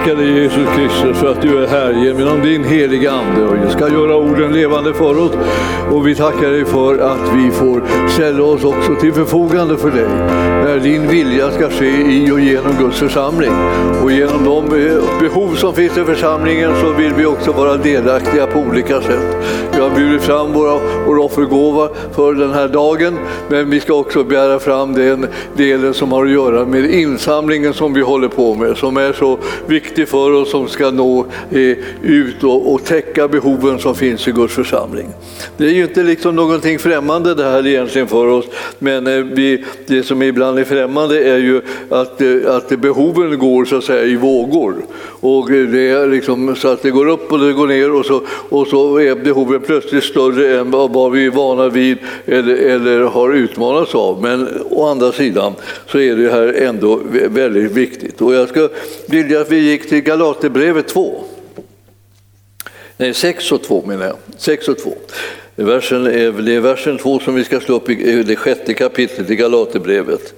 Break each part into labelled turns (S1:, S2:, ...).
S1: tackar dig Jesus Kristus för att du är här genom din heliga Ande och ska göra orden levande för oss. Och vi tackar dig för att vi får ställa oss också till förfogande för dig när din vilja ska ske i och genom Guds församling. Och genom de eh, behov som finns i församlingen så vill vi också vara delaktiga på olika sätt. Vi har bjudit fram våra, vår offergåva för den här dagen men vi ska också bära fram den delen som har att göra med insamlingen som vi håller på med som är så viktig för oss som ska nå eh, ut och, och täcka behoven som finns i Guds församling. Det är ju inte liksom någonting främmande det här egentligen för oss men eh, vi, det som ibland är främmande är ju att, eh, att behoven går så att säga i vågor. Och det är liksom så att det går upp och det går ner och så, och så är behoven plötsligt större än vad vi är vana vid eller, eller har utmanats av. Men å andra sidan så är det här ändå väldigt viktigt. Och jag skulle vilja att vi gick gick till Galaterbrevet 2. Nej, 6 och 2 menar jag. 6 och 2. Versen det är versen 2 som vi ska slå upp i det sjätte kapitlet i Galaterbrevet.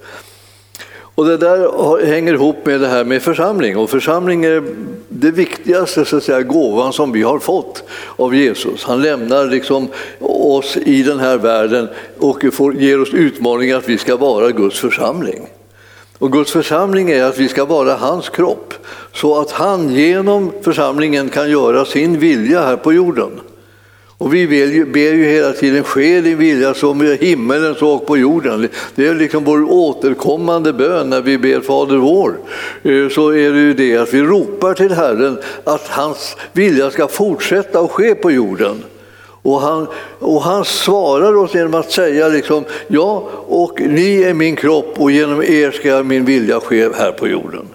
S1: Och det där hänger ihop med det här med församling och församling är det viktigaste så att säga, gåvan som vi har fått av Jesus. Han lämnar liksom oss i den här världen och får, ger oss utmaningen att vi ska vara Guds församling. Och Guds församling är att vi ska vara hans kropp så att han genom församlingen kan göra sin vilja här på jorden. Och vi ber ju hela tiden, ske din vilja som i himmelen så och på jorden. Det är liksom vår återkommande bön när vi ber Fader vår. Eh, så är det ju det att vi ropar till Herren att hans vilja ska fortsätta att ske på jorden. Och han, och han svarar oss genom att säga liksom, ja, och ni är min kropp och genom er ska min vilja ske här på jorden.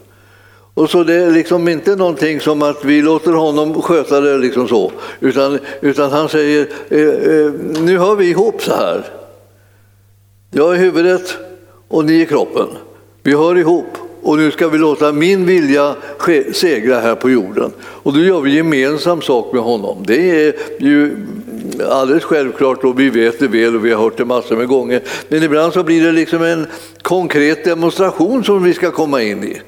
S1: Och så det är liksom inte någonting som att vi låter honom sköta det liksom så, utan, utan han säger, eh, eh, nu hör vi ihop så här. Jag är huvudet och ni är kroppen. Vi hör ihop och nu ska vi låta min vilja segra här på jorden. Och då gör vi gemensam sak med honom. Det är ju alldeles självklart och vi vet det väl och vi har hört det massor med gånger. Men ibland så blir det liksom en konkret demonstration som vi ska komma in i.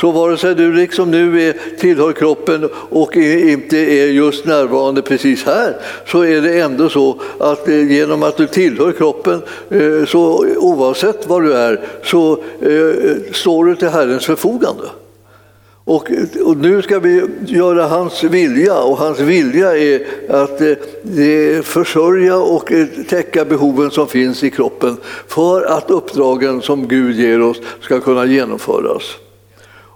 S1: Så vare sig du liksom nu är, tillhör kroppen och inte är just närvarande precis här så är det ändå så att eh, genom att du tillhör kroppen, eh, så oavsett var du är, så eh, eh står du till Herrens förfogande. Och, och, nu ska vi göra hans vilja och hans vilja är att eh, försörja och eh, täcka behoven som finns i kroppen för att uppdragen som Gud ger oss ska kunna genomföras.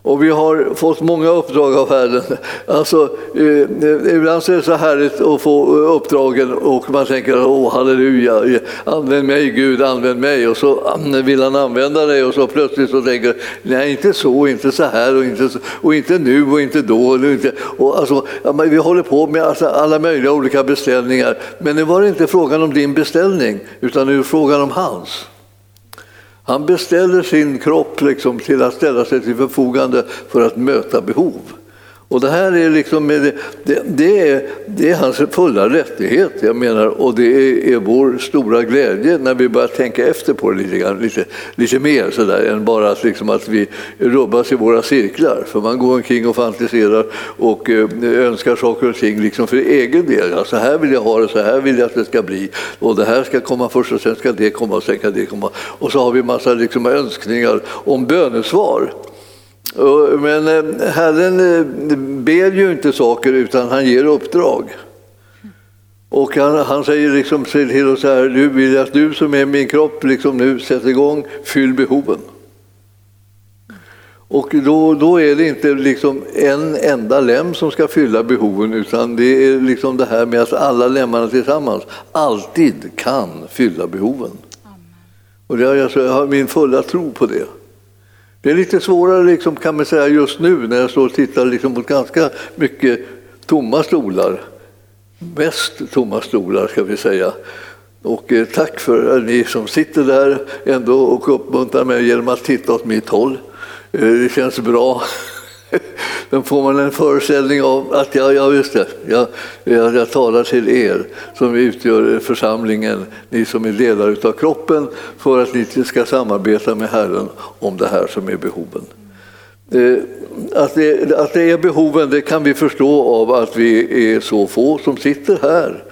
S1: Och vi har fått många uppdrag av Herren. Alltså, eh, eh ibland så är det så härligt att få eh, uppdragen och man tänker åh halleluja, använd mig Gud, använd mig. Och så mm, vill han använda dig och så plötsligt så tänker nej inte så, inte så här och inte, så, och inte nu och inte då. Och inte, och alltså, vi håller på med alltså alla möjliga olika beställningar. Men nu var det inte frågan om din beställning utan nu är frågan om hans. Han beställer sin kropp liksom till att ställa sig till förfogande för att möta behov. Och det här är, liksom, det, det, är, det är hans fulla rättighet, jag menar, och det är, är vår stora glädje när vi börjar tänka efter på det lite, grann, lite, lite mer sådär, än bara att, liksom, att vi rubbas i våra cirklar. För man går omkring och fantiserar och eh, önskar saker och ting liksom för egen del. Ja, så här vill jag ha det, så här vill jag att det ska bli. Och det här ska komma först och sen ska det komma och sen ska det komma. Och så har vi massa liksom, önskningar om bönesvar. Men eh, Herren eh, ber ju inte saker utan han ger uppdrag. Och han, han säger liksom till oss här, du vill att du som är min kropp liksom nu sätter igång, fyll behoven. Och då, då är det inte liksom en enda lem som ska fylla behoven utan det är liksom det här med att alla lemmarna tillsammans alltid kan fylla behoven. Och det, alltså, jag har min fulla tro på det. Det är lite svårare liksom, kan man säga just nu när jag står och tittar liksom, mot ganska mycket tomma stolar. Mest tomma stolar ska vi säga. Och eh, tack för att ni som sitter där ändå och uppmuntrar mig genom att titta åt mitt håll. Eh, det känns bra. Då får man en föreställning av att ja, ja just det, jag, jag, jag talar till er som utgör församlingen, ni som är delar av kroppen, för att ni ska samarbeta med Herren om det här som är behoven. Eh, att det, att det är behoven det kan vi förstå av att vi är så få som sitter här.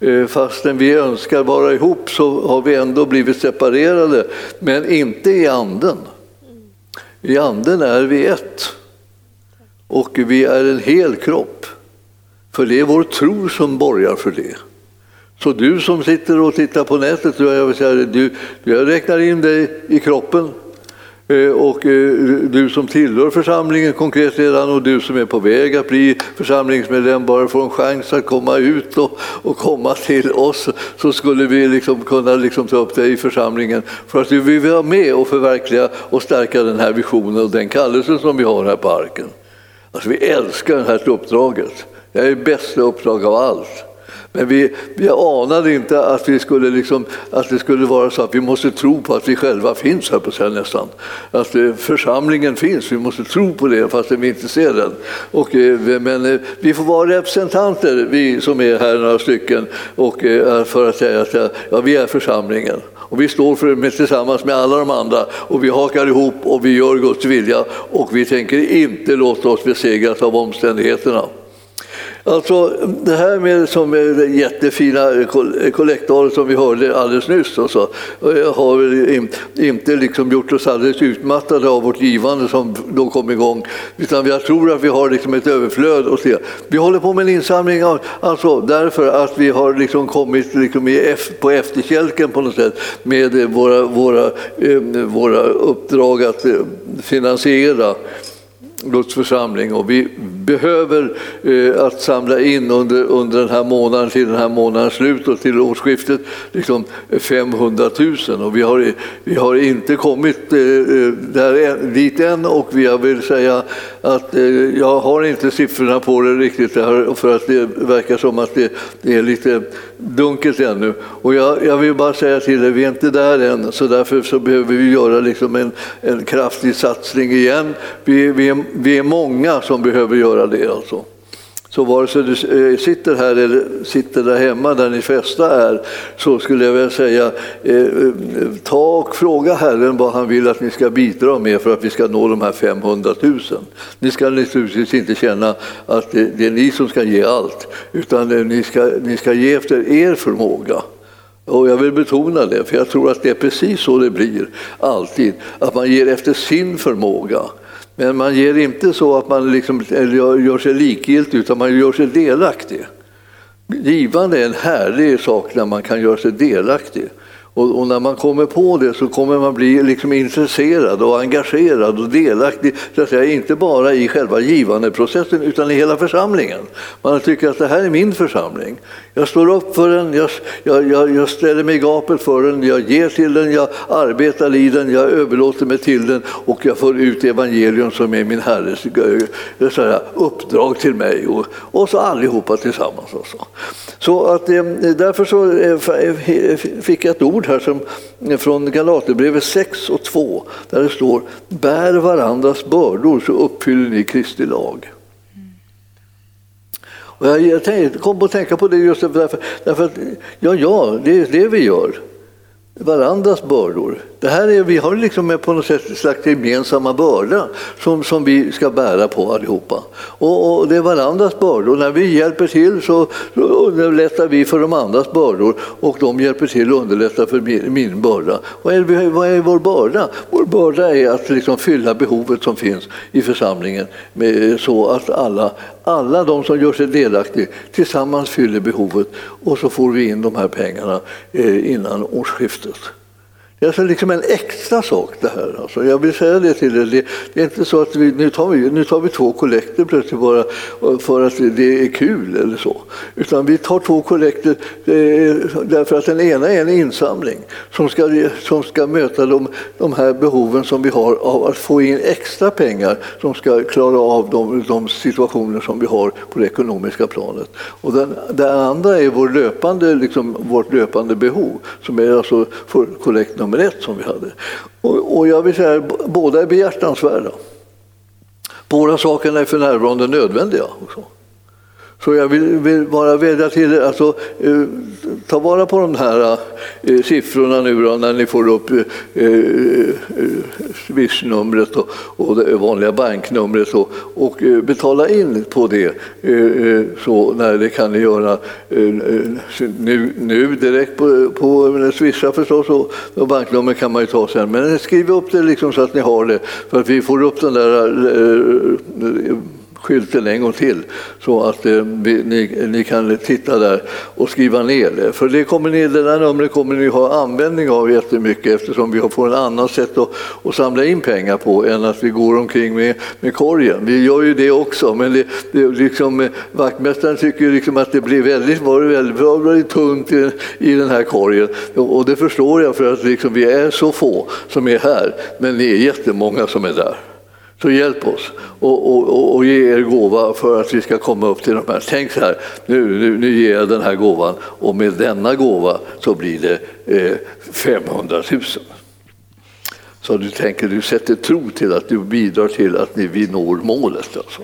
S1: Eh, fastän vi önskar vara ihop så har vi ändå blivit separerade, men inte i anden. I anden är vi ett. Och vi är en hel kropp. För det är vår tro som borgar för det. Så du som sitter och tittar på nätet, jag vill säga, du, jag räknar in dig i kroppen eh, och eh, du som tillhör församlingen konkret redan och du som är på väg att bli församlingsmedlem bara får en chans att komma ut och, och komma till oss så skulle vi liksom kunna liksom ta upp dig i församlingen för att vi vill vara med och förverkliga och stärka den här visionen och den kallelsen som vi har här på Arken. Alltså vi älskar det här uppdraget. Det är det bästa uppdrag av allt. Men vi, vi anade inte att, vi skulle liksom, att det skulle vara så att vi måste tro på att vi själva finns, här på sig nästan. Att eh, församlingen finns, vi måste tro på det fast vi inte ser den. Och, eh, men eh, vi får vara representanter, vi som är här några stycken, och, för att säga att ja, vi är församlingen. Och vi står för det tillsammans med alla de andra och vi hakar ihop och vi gör Guds vilja och vi tänker inte låta oss besegras av omständigheterna. Alltså det här med som det jättefina kollektorer som vi hörde alldeles nyss och så, har inte liksom gjort oss alldeles utmattade av vårt givande som då kom igång. Utan jag tror att vi har liksom ett överflöd. Och så. Vi håller på med en insamling alltså därför att vi har liksom kommit liksom på efterkälken på något sätt med våra, våra, ehm, våra uppdrag att eh, finansiera Guds församling och vi behöver eh, att samla in under, under den här månaden till den här månadens slut och till årsskiftet liksom 500 000 och vi har, vi har inte kommit eh, eh där, dit än och jag vill säga att eh, jag har inte siffrorna på det riktigt för att det verkar som att det, det är lite dunkelt ännu. Och jag, jag, vill bara säga till er, vi är inte där än så därför så behöver vi göra liksom en, en kraftig satsning igen. Vi, vi, är, vi är många som behöver göra det. Alltså. Så vare sig du eh, sitter här eller sitter där hemma där ni flesta är så skulle jag vilja säga eh, eh, ta och fråga Herren vad han vill att ni ska bidra med för att vi ska nå de här 500 000. Ni ska naturligtvis inte känna att det är ni som ska ge allt utan ni ska, ni ska ge efter er förmåga. Och jag vill betona det, för jag tror att det är precis så det blir alltid, att man ger efter sin förmåga. Men man ger inte så att man liksom gör sig likgiltig, utan man gör sig delaktig. Givande är en härlig sak när man kan göra sig delaktig. Och, och, när man kommer på det så kommer man bli liksom intresserad och engagerad och delaktig, så att säga, inte bara i själva givandeprocessen utan i hela församlingen. Man tycker att det här är min församling. Jag står upp för den, jag, jag, jag ställer mig i gapet för den, jag ger till den, jag arbetar i den, jag överlåter mig till den och jag får ut evangelium som är min Herres eh, så här, uppdrag till mig. Och, och så allihopa tillsammans. Också. Så att, eh, därför så eh, fick jag ett ord här som, från Galaterbrevet 6 och 2 där det står bär varandras bördor så uppfyller ni Kristi lag. Och jag, kom att tänka på det just därför, därför att ja, ja, det är det vi gör. Varandras bördor. Det här är, vi har liksom på något sätt en slags gemensamma börda som, som vi ska bära på allihopa. Och, och det är varandras bördor. När vi hjälper till så, så underlättar vi för de andras bördor och de hjälper till att underlätta för min, min börda. Vad är, vad är vår börda? Vår börda är att liksom fylla behovet som finns i församlingen med, så att alla, alla de som gör sig delaktiga tillsammans fyller behovet och så får vi in de här pengarna eh, innan årsskiftet. Det är alltså liksom en extra sak det här. Alltså jag vill säga det till er. Det, det är inte så att vi nu, tar vi nu tar vi två kollekter plötsligt bara eh, för att det är kul eller så. Utan vi tar två kollekter därför att den ena är en insamling som ska, som ska möta de, de här behoven som vi har av att få in extra pengar som ska klara av de, de situationer som vi har på det ekonomiska planet. Och den, den andra är vår löpande, liksom, vårt löpande behov som är alltså för kollekt nummer nummer ett som vi hade. Och, och jag vill säga båda är behjärtansvärda. Båda sakerna är för närvarande nödvändiga. Också. Så jag vill, vill bara vädja till er, alltså, eh, ta vara på de här eh, siffrorna nu då, när ni får upp eh, eh Swish-numret och, och det vanliga banknumret och, och eh, betala in på det. Eh, eh så när det kan ni göra eh, eh, nu, nu direkt på, på Swisha förstås och, och banknummer kan man ju ta sen. Men skriv upp det liksom så att ni har det för att vi får upp den där skylten en gång till så att eh, ni, ni, kan titta där och skriva ner det. För det, kommer ni, det där numret kommer ni ha användning av jättemycket eftersom vi får ett annat sätt att, att samla in pengar på än att vi går omkring med, med korgen. Vi gör ju det också, men det, det liksom, eh, vaktmästaren tycker liksom att det blir väldigt, var väldigt, väldigt tungt i, i den här korgen. Och det förstår jag för att liksom, vi är så få som är här, men ni är jättemånga som är där. Så hjälp oss och, och, och, ge er gåva för att vi ska komma upp till de här. Tänk så här, nu, nu, nu ger jag den här gåvan och med denna gåva så blir det eh, 500 000. Så du tänker, du sätter tro till att du bidrar till att vi når målet. Alltså.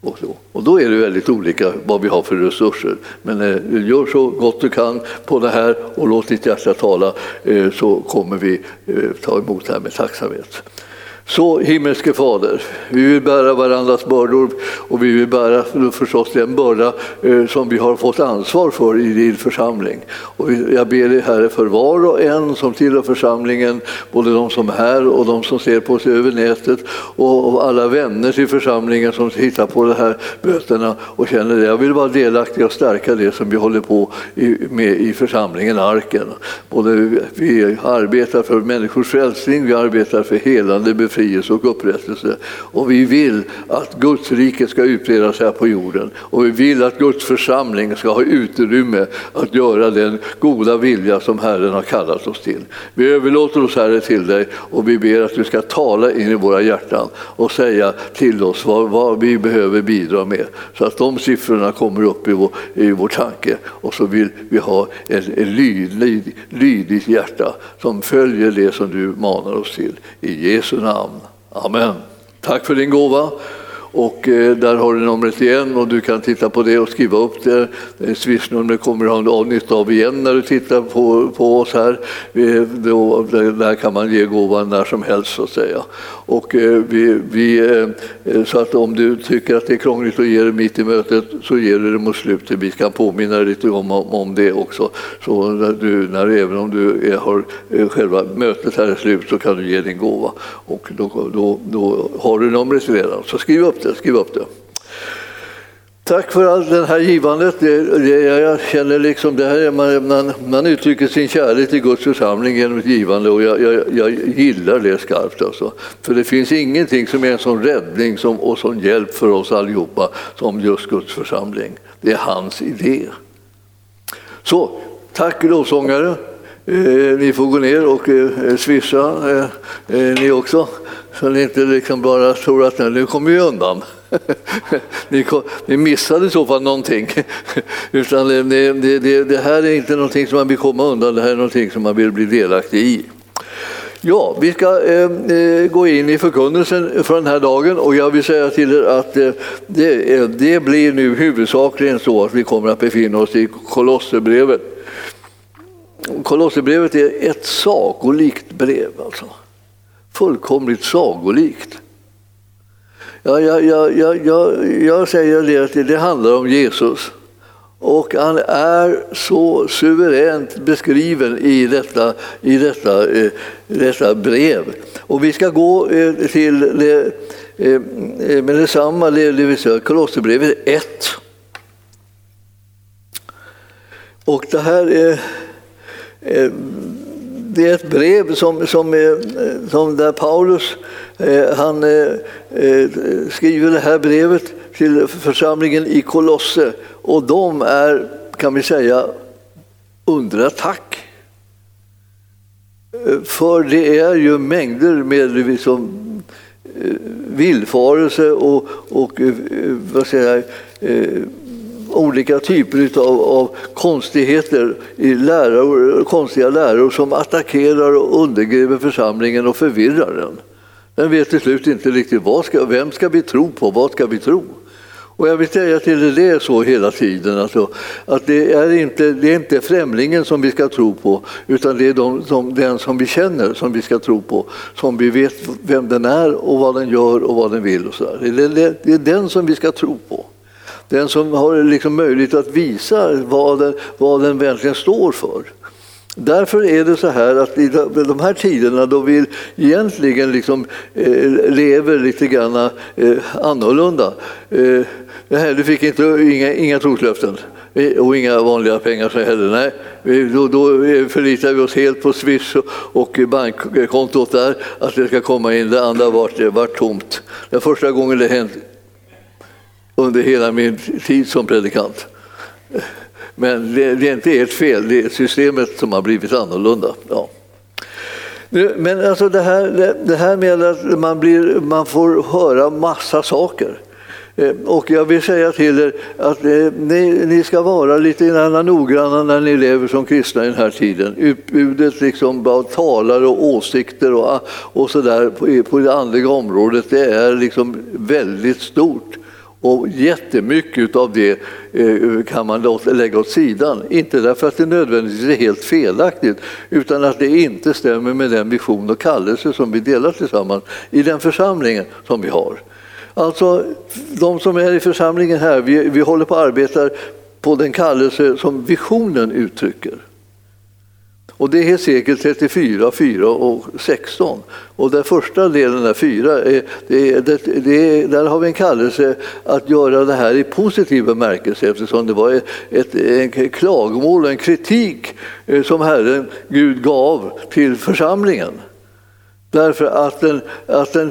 S1: Och, så. och då är det väldigt olika vad vi har för resurser. Men eh, gör så gott du kan på det här och låt ditt hjärta tala eh, så kommer vi eh, ta emot det här med tacksamhet. Så himmelske Fader, vi vill bära varandras bördor och vi vill bära förstås den börda eh, som vi har fått ansvar för i din församling. Och jag ber dig Herre för var och en som tillhör församlingen, både de som är här och de som ser på oss över nätet och alla vänner till församlingen som tittar på de här mötena och känner det. Jag vill vara delaktig och stärka det som vi håller på med i församlingen Arken. Både vi arbetar för människors frälsning, vi arbetar för helande befrielse befrielse och upprättelse. Och vi vill att Guds rike ska utbredas här på jorden. Och vi vill att Guds församling ska ha utrymme att göra den goda vilja som Herren har kallat oss till. Vi överlåter oss Herre till dig och vi ber att du ska tala in i våra hjärtan och säga till oss vad, vad vi behöver bidra med. Så att de siffrorna kommer upp i vår, i vår tanke och så vill vi ha ett, lyd, lyd, lydigt hjärta som följer det som du manar oss till. I Jesu namn. Amen. Tack för din gåva. Och eh, där har du numret igen och du kan titta på det och skriva upp det. Swishnumret kommer du ha nytta av igen när du tittar på, på oss här. Då, där kan man ge gåvan när som helst så att säga. Och eh, vi, vi, eh, så att om du tycker att det är krångligt att ge det mitt i mötet så ger du det mot slutet. Vi kan påminna dig lite om, om det också. Så när du, när, även om du är, har själva mötet här är slut så kan du ge din gåva. Och då, då, då har du numret redan. Så skriv upp det inte. skriv upp det. Tack för allt det här givandet. Det, det, jag känner liksom det här, man, man, man uttrycker sin kärlek till Guds församling genom ett givande och jag, jag, jag gillar det skarpt. Alltså. För det finns ingenting som är en sån räddning som, och sån hjälp för oss allihopa som just Guds församling. Det är hans idé. Så, tack lovsångare. Eh, ni får gå ner och eh, swisha, eh, eh, ni också. Så ni inte liksom bara tror att nu kommer vi undan. ni, ni missade i så fall någonting. Utan det, det, det, här är inte någonting som man vill komma undan, det här är någonting som man vill bli delaktig i. Ja, vi ska eh, eh gå in i förkunnelsen för den här dagen och jag vill säga till er att eh, det, eh, det, blir nu huvudsakligen så att vi kommer att befinna oss i Kolosserbrevet. Kolosserbrevet är ett sagolikt brev. Alltså fullkomligt sagolikt. Ja, ja, ja, ja, ja, jag säger det att det handlar om Jesus. Och han är så suveränt beskriven i detta, i detta, eh, detta brev. Och vi ska gå eh, till det, eh, eh med detsamma, det vill säga Kolosserbrevet 1. Och det här är Eh, det är ett brev som, som, eh, som där Paulus eh, han skriver det här brevet till församlingen i Kolosse och de är, kan vi säga, under attack. För det är ju mängder med liksom, villfarelse och, och vad säger jag, olika typer av, av konstigheter i läror, konstiga läror som attackerar och undergräver församlingen och förvirrar den. Den vet till slut inte riktigt vad ska, vem ska vi tro på, vad ska vi tro? Och jag vill säga till er, det är så hela tiden. Alltså, att det är, inte, det är inte främlingen som vi ska tro på, utan det är de, de, den som vi känner som vi ska tro på. Som vi vet vem den är och vad den gör och vad den vill. Och så där. Det, det, det är den som vi ska tro på. Den som har liksom möjlighet att visa vad den, vad den verkligen står för. Därför är det så här att i de här tiderna då vi egentligen liksom, eh, lever lite grann eh, annorlunda. Eh, du fick inte, inga, inga troslöften eh, och inga vanliga pengar så heller. Nej, eh, då, då eh, förlitar vi oss helt på Swish och bankkontot där, att det ska komma in. Det andra vart, vart tomt. Den första gången det hände under hela min tid som predikant. Men det, det är inte ert fel, det är systemet som har blivit annorlunda. Ja. Men alltså det, här, det här med att man, blir, man får höra massa saker. Eh, och jag vill säga till er att eh, ni, ni ska vara lite noggranna när ni lever som kristna i den här tiden. Utbudet liksom av talare och åsikter och, och sådär på, på det andliga området det är liksom väldigt stort. Och jättemycket av det eh, kan man lägga åt sidan. Inte därför att det nödvändigtvis är helt felaktigt utan att det inte stämmer med den vision och kallelse som vi delar tillsammans i den församlingen som vi har. Alltså, de som är i församlingen här, vi, vi håller på att arbeta på den kallelse som visionen uttrycker. Och det är Hesekiel 34, 4 och 16. Och den första delen, där 4, är, det, det, det, där har vi en kallelse att göra det här i positiv bemärkelse eftersom det var ett, en klagomål och en kritik eh, som Herren Gud gav till församlingen. Därför att den, att den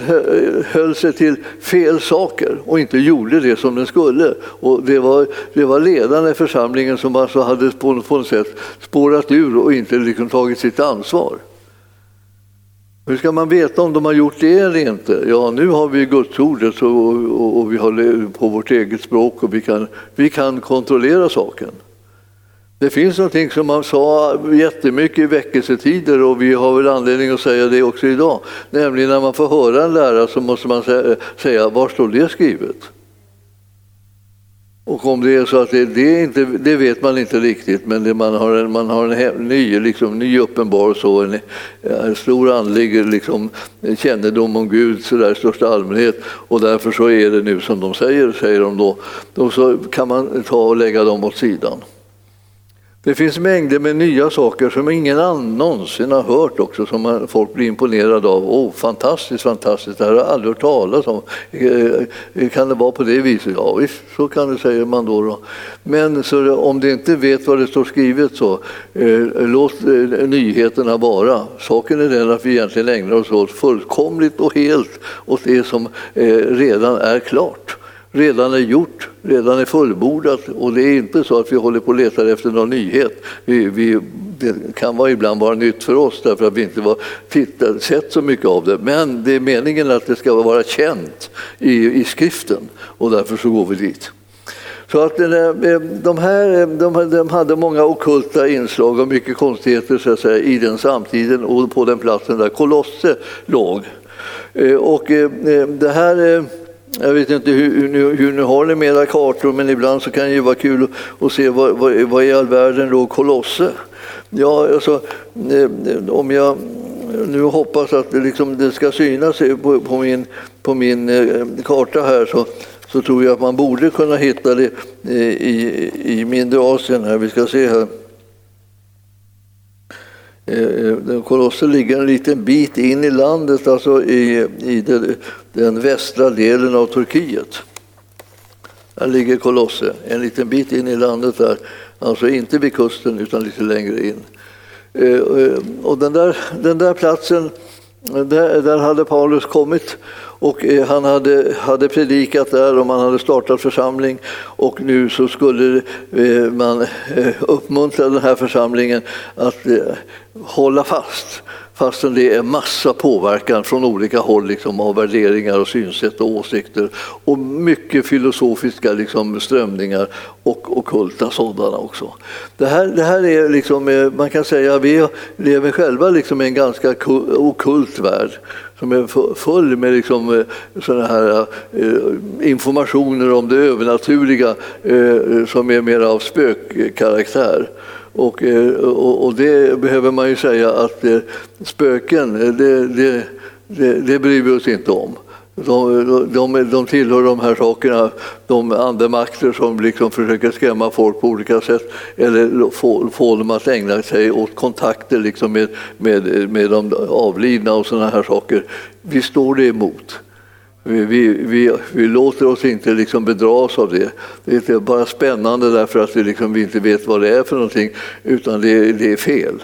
S1: höll sig till fel saker och inte gjorde det som den skulle. Och det, var, det var ledarna i församlingen som alltså hade på, på något sätt spårat ur och inte liksom tagit sitt ansvar. Hur ska man veta om de har gjort det eller inte? Ja, nu har vi Gudsordet och, och, och vi har på vårt eget språk och vi kan, vi kan kontrollera saken. Det finns någonting som man sa jättemycket i väckelsetider och vi har väl anledning att säga det också idag. Nämligen när man får höra en lärare så måste man säga var står det skrivet? Och om det är så att det, det, inte, det vet man inte riktigt, men det, man har en, man har en ny, liksom, ny uppenbarelse och en, en stor andlig liksom, kännedom om Gud så där, i största allmänhet och därför så är det nu som de säger, säger de då. Då så kan man ta och lägga dem åt sidan. Det finns mängder med nya saker som ingen annan någonsin har hört också, som folk blir imponerade av. Oh, fantastiskt, fantastiskt, det här har jag aldrig hört talas om. Eh, kan det vara på det viset? Ja, visst, så kan det, säger man då. då. Men så om du inte vet vad det står skrivet så eh, låt eh, nyheterna vara. Saken är den att vi egentligen ägnar oss åt fullkomligt och helt åt det som eh, redan är klart redan är gjort, redan är fullbordat. Och det är inte så att vi håller på och letar efter någon nyhet. Vi, vi, det kan vara ibland vara nytt för oss därför att vi inte var tittat, sett så mycket av det. Men det är meningen att det ska vara känt i, i skriften och därför så går vi dit. Så att eh, eh, de här eh, de, hade många okulta inslag och mycket konstigheter så att säga, i den samtiden och på den platsen där Kolosse låg. Och det här jag vet inte hur, hur, hur ni har det med era kartor, men ibland så kan det ju vara kul att se vad, vad, vad i all världen låg Kolosse. Ja, alltså, eh, om jag nu hoppas att det, liksom, det ska synas på, på min, på min eh, karta här så, så tror jag att man borde kunna hitta det eh, i, i mindre Asien. Här. Vi ska se här. Eh, eh, Kolosser ligger en liten bit in i landet, alltså i, i den, den västra delen av Turkiet. Där ligger Kolosse, en liten bit in i landet där. Alltså inte vid kusten utan lite längre in. Eh, och den där, den där platsen, där, där hade Paulus kommit och eh, han hade, hade predikat där och man hade startat församling och nu så skulle eh, man eh, uppmuntra den här församlingen att hålla fast fastän det är massa påverkan från olika håll liksom, av värderingar och synsätt och åsikter och mycket filosofiska liksom, strömningar och ockulta sådana också. Det här, det här är liksom, eh, man kan säga, vi lever själva liksom i en ganska okult värld som är full med liksom, eh, såna här eh, informationer om det övernaturliga eh, som är mer av spökkaraktär. Och, eh, och, och, det behöver man ju säga att eh, spöken, eh, det, det, det, det bryr vi oss inte om. De, de, de tillhör de här sakerna, de andemakter som liksom försöker skrämma folk på olika sätt eller få, få dem att ägna sig åt kontakter liksom med, med, med de avlidna och sådana här saker. Vi står det emot. Vi, vi, vi, vi, låter oss inte liksom bedras av det. Det är bara spännande därför att vi, liksom, vi inte vet vad det är för någonting, utan det, det är fel.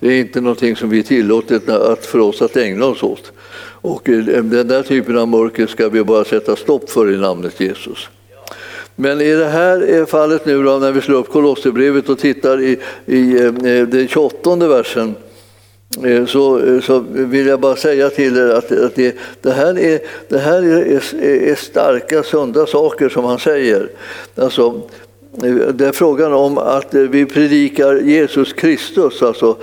S1: Det är inte någonting som vi är tillåtet att, för oss att ägna oss åt. Och eh, den där typen av mörker ska vi bara sätta stopp för i namnet Jesus. Men i det här eh, fallet nu då, när vi slår upp Kolosserbrevet och tittar i, i eh, den 28 versen Eh, så, eh, så vill jag bara säga till er att, att det, det, här, är, det här är, är, starka, sunda saker som han säger. Alltså, eh, det är frågan om att vi predikar Jesus Kristus, alltså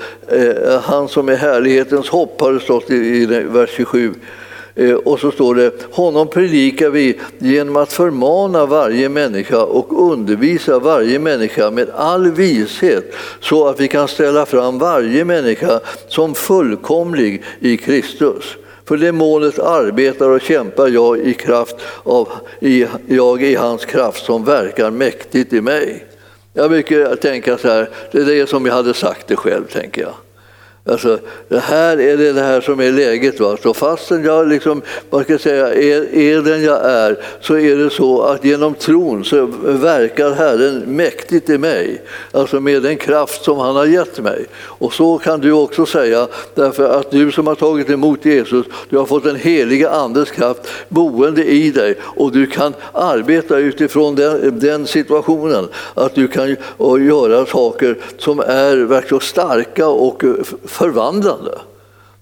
S1: han som är härlighetens hopp, har det stått i, i vers 27. Eh, och så står det, honom predikar vi genom att förmana varje människa och undervisa varje människa med all vishet så att vi kan ställa fram varje människa som fullkomlig i Kristus. För det målet arbetar och kämpar jag i kraft av i, jag i hans kraft som verkar mäktigt i mig. Jag brukar tänka så här, det är det som jag hade sagt det själv, tänker jag. Alltså, det här är det, det här som är läget. Va? Så fastän jag liksom, man ska säga, är, är den jag är så är det så att genom tron så verkar Herren mäktigt i mig. Alltså med den kraft som han har gett mig. Och så kan du också säga därför att du som har tagit emot Jesus, du har fått den heliga Andes kraft boende i dig och du kan arbeta utifrån den, den situationen. Att du kan göra saker som är verkligen starka och förvandlande.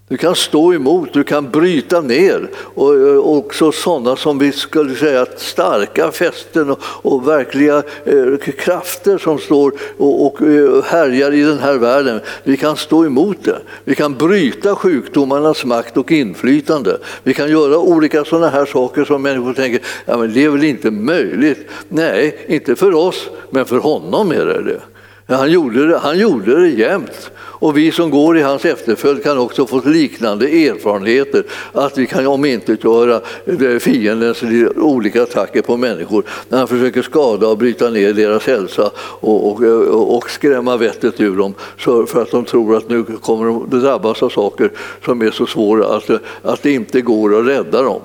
S1: Du kan stå emot, du kan bryta ner. Och eh, också sådana som vi skulle säga starka fästen och, och verkliga eh, krafter som står och, och eh, härjar i den här världen. Vi kan stå emot det. Vi kan bryta sjukdomarnas makt och inflytande. Vi kan göra olika sådana här saker som människor tänker, ja, men det är väl inte möjligt? Nej, inte för oss, men för honom är det det. Han gjorde det, han gjorde det jämt. Och vi som går i hans efterföljd kan också få liknande erfarenheter, att vi kan omintetgöra eh, fiendens olika attacker på människor när han försöker skada och bryta ner deras hälsa och, och, eh, och skrämma vettet ur dem för att de tror att nu kommer de drabbas av saker som är så svåra att, eh, att det inte går att rädda dem.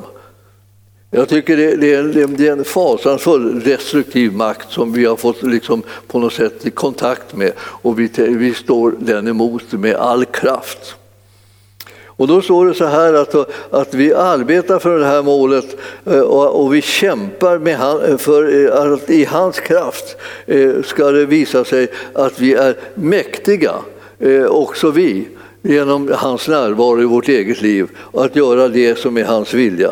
S1: Jag tycker det, det, är, det är en fasansfull destruktiv makt som vi har fått liksom på något sätt i kontakt med och vi, vi står den emot med all kraft. Och då står det så här att, att vi arbetar för det här målet eh, och, och vi kämpar med han, för eh, att i hans kraft eh, ska det visa sig att vi är mäktiga, också vi, genom hans närvaro i vårt eget liv och att göra det som är hans vilja.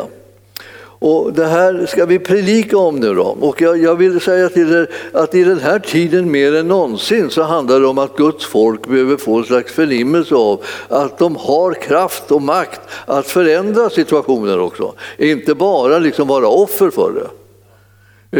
S1: Och det här ska vi predika om nu då. Och jag, jag, vill säga till er att i den här tiden mer än någonsin så handlar det om att Guds folk behöver få en slags förnimmelse av att de har kraft och makt att förändra situationer också. Inte bara liksom vara offer för det.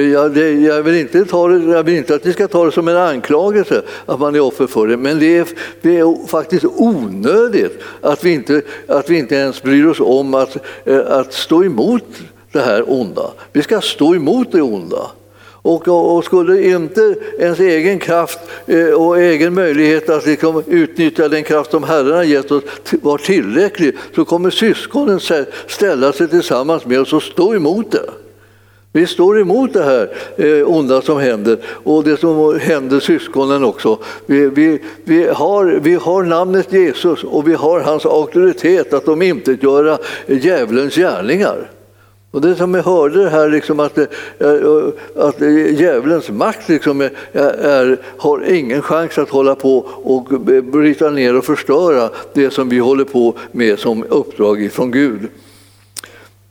S1: Jag, det, jag, vill inte ta det, jag vill inte att ni ska ta det som en anklagelse att man är offer för det, men det är, det är faktiskt onödigt att vi, inte, att vi inte ens bryr oss om att, eh, att stå emot det här onda. Vi ska stå emot det onda. Och, och, skulle inte ens egen kraft eh, och egen möjlighet att liksom utnyttja den kraft som Herren har gett oss vara tillräcklig så kommer syskonen ställa sig tillsammans med oss och stå emot det. Vi står emot det här eh, onda som händer och det som händer syskonen också. Vi, vi, vi, har, vi har namnet Jesus och vi har hans auktoritet att de inte göra djävulens gärningar. Och det som jag hörde här, liksom att, eh, eh, att djävulens makt liksom är, är, har ingen chans att hålla på och bryta ner och förstöra det som vi håller på med som uppdrag från Gud.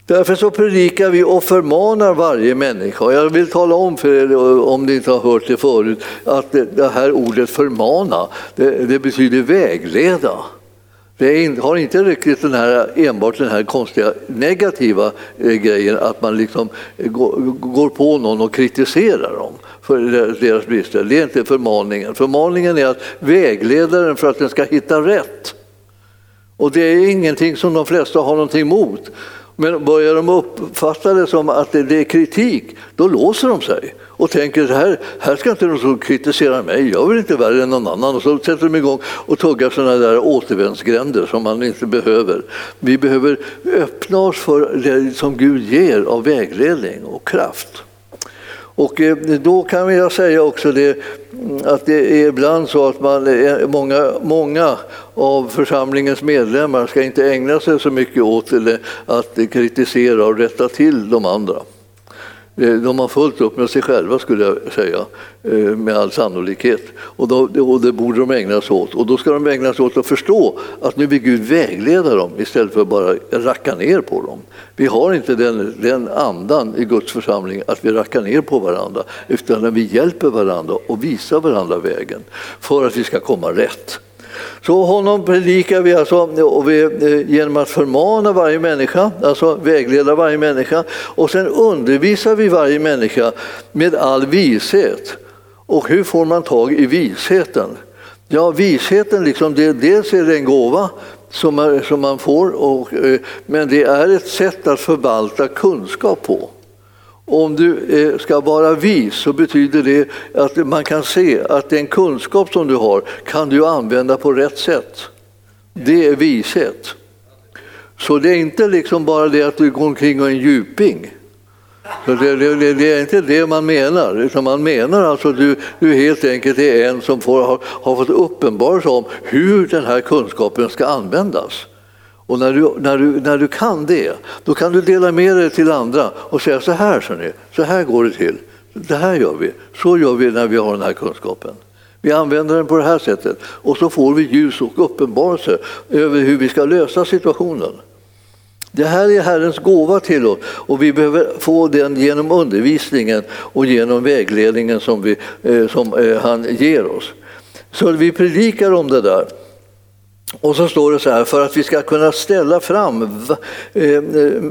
S1: Därför så predikar vi och förmanar varje människa. Jag vill tala om för er, eh, om ni inte har hört det förut, att det här ordet förmana, det, det betyder vägleda. Det har inte riktigt den här, enbart den här konstiga negativa eh, grejen att man liksom eh, går på någon och kritiserar dem för deras brister. Det är inte förmaningen. Förmaningen är att vägleda den för att den ska hitta rätt. Och det är ingenting som de flesta har någonting emot. Men börjar de uppfatta det som att det är kritik, då låser de sig och tänker så här, här ska inte någon kritisera mig, jag vill inte värre än någon annan. Och så sätter de igång och tuggar sådana där återvändsgränder som man inte behöver. Vi behöver öppna oss för det som Gud ger av vägledning och kraft. Och eh, då kan jag säga också det att det är ibland så att man, många, många av församlingens medlemmar ska inte ägna sig så mycket åt att kritisera och rätta till de andra. Eh, de har fullt upp med sig själva skulle jag säga, eh, med all sannolikhet. Och, då, och det borde de ägna sig åt. Och då ska de ägna sig åt att förstå att nu vill Gud vägleda dem istället för att bara racka ner på dem. Vi har inte den, den andan i Guds församling att vi rackar ner på varandra utan att vi hjälper varandra och visar varandra vägen för att vi ska komma rätt. Så honom predikar vi alltså och vi, eh, genom att förmana varje människa, alltså vägleda varje människa och sen undervisar vi varje människa med all vishet. Och hur får man tag i visheten? Ja, visheten, liksom, det, dels är det en gåva som, är, som man får, och, eh, men det är ett sätt att förvalta kunskap på. Om du eh, ska vara vis så betyder det att man kan se att den kunskap som du har kan du använda på rätt sätt. Det är vishet. Så det är inte liksom bara det att du går omkring och är en djuping. Så det, det, det, är inte det man menar, utan man menar alltså att du, du helt enkelt är en som får, har, har fått uppenbarelse om hur den här kunskapen ska användas. Och när du, när, du, när du kan det, då kan du dela med dig till andra och säga så här, så, ni, så här går det till. Det här gör vi. Så gör vi när vi har den här kunskapen. Vi använder den på det här sättet och så får vi ljus och uppenbarelse över hur vi ska lösa situationen. Det här är Herrens gåva till oss och vi behöver få den genom undervisningen och genom vägledningen som, vi, eh, som eh, han ger oss. Så vi predikar om det där. Och så står det så här, för att vi ska kunna ställa fram eh,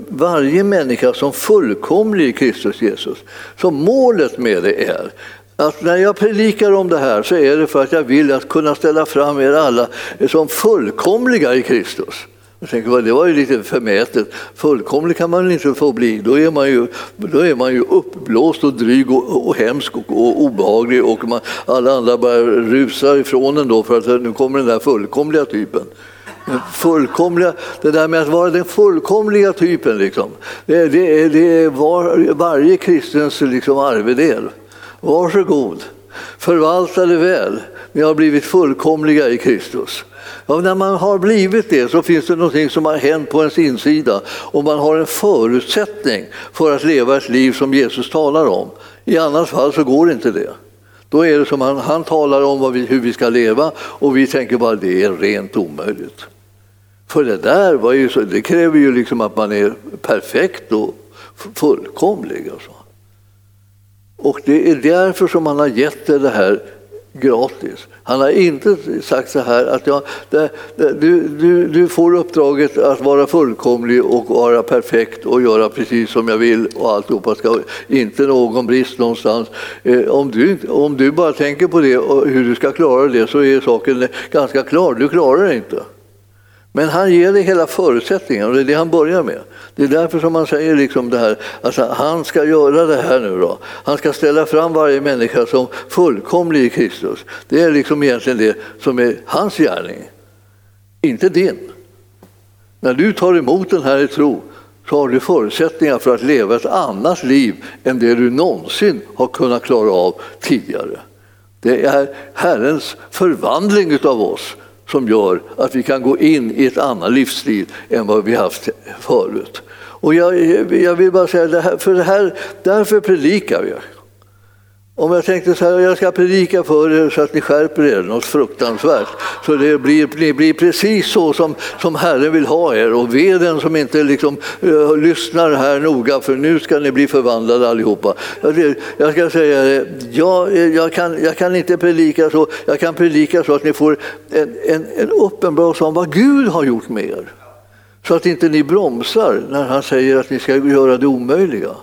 S1: varje människa som fullkomlig i Kristus Jesus. Så målet med det är att när jag predikar om det här så är det för att jag vill att kunna ställa fram er alla som fullkomliga i Kristus. Jag tänker, det var ju lite förmätet. Fullkomlig kan man inte få bli. Då är man ju, då är man ju uppblåst och dryg och, och hemsk och, och obehaglig och man, alla andra bara rusar ifrån en då för att nu kommer den där fullkomliga typen. Fullkomliga, det där med att vara den fullkomliga typen, liksom, det, det, är, det är var, varje kristens liksom, arvedel. Varsågod, förvalta det väl. Ni har blivit fullkomliga i Kristus. Och när man har blivit det så finns det någonting som har hänt på ens insida och man har en förutsättning för att leva ett liv som Jesus talar om. I annat fall så går inte det. Då är det som han, han talar om vi, hur vi ska leva och vi tänker bara det är rent omöjligt. För det där var ju så, det kräver ju liksom att man är perfekt och fullkomlig. Och, så. och det är därför som han har gett det, det här gratis. Han har inte sagt så här att jag, det, det, du, du, du får uppdraget att vara fullkomlig och vara perfekt och göra precis som jag vill och alltihopa ska inte någon brist någonstans. Eh, om, du, om du bara tänker på det och hur du ska klara det så är saken ganska klar. Du klarar det inte. Men han ger dig hela förutsättningen och det är det han börjar med. Det är därför som han säger liksom det här, alltså han ska göra det här nu då. Han ska ställa fram varje människa som fullkomlig i Kristus. Det är liksom egentligen det som är hans gärning, inte din. När du tar emot den här i tro så har du förutsättningar för att leva ett annat liv än det du någonsin har kunnat klara av tidigare. Det är Herrens förvandling av oss som gör att vi kan gå in i ett annat livsstil än vad vi haft förut. Och jag, jag vill bara säga, det här, för det här, därför predikar vi. Om jag tänkte så här, jag ska predika för er så att ni skärper er något fruktansvärt. Så det blir, ni blir precis så som, som Herren vill ha er. Och ve den som inte liksom, uh, lyssnar här noga för nu ska ni bli förvandlade allihopa. Jag, jag ska säga det, jag, eh, jag, kan, jag kan inte predika så, jag kan predika så att ni får en, en, en uppenbarelse om vad Gud har gjort med er. Så att inte ni bromsar när han säger att ni ska göra det omöjliga.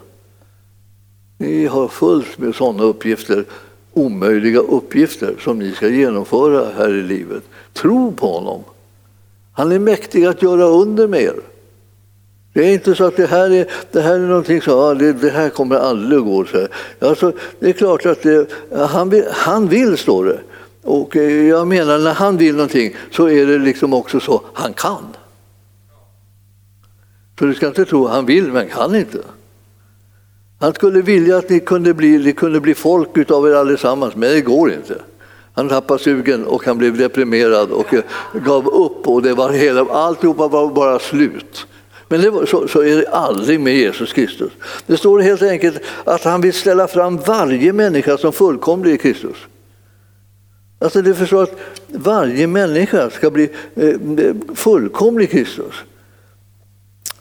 S1: Ni har fullt med sådana uppgifter, omöjliga uppgifter som ni ska genomföra här i livet. Tro på honom. Han är mäktig att göra under med er. Det är inte så att det här är, det här är någonting som ja, det, det här kommer aldrig att gå. Så alltså, det är klart att det, han, vill, han vill, står det. Och eh, jag menar, när han vill någonting så är det liksom också så, han kan. För du ska inte tro att han vill men kan inte. Han skulle vilja att ni kunde bli, ni kunde bli folk utav er allesammans, men det går inte. Han tappade sugen och han blev deprimerad och eh, gav upp och det var hela, alltihopa var bara slut. Men var, så, så, är det aldrig med Jesus Kristus. Det står helt enkelt att han vill ställa fram varje människa som fullkomlig i Kristus. Alltså det förstår att varje människa ska bli eh, eh fullkomlig i Kristus.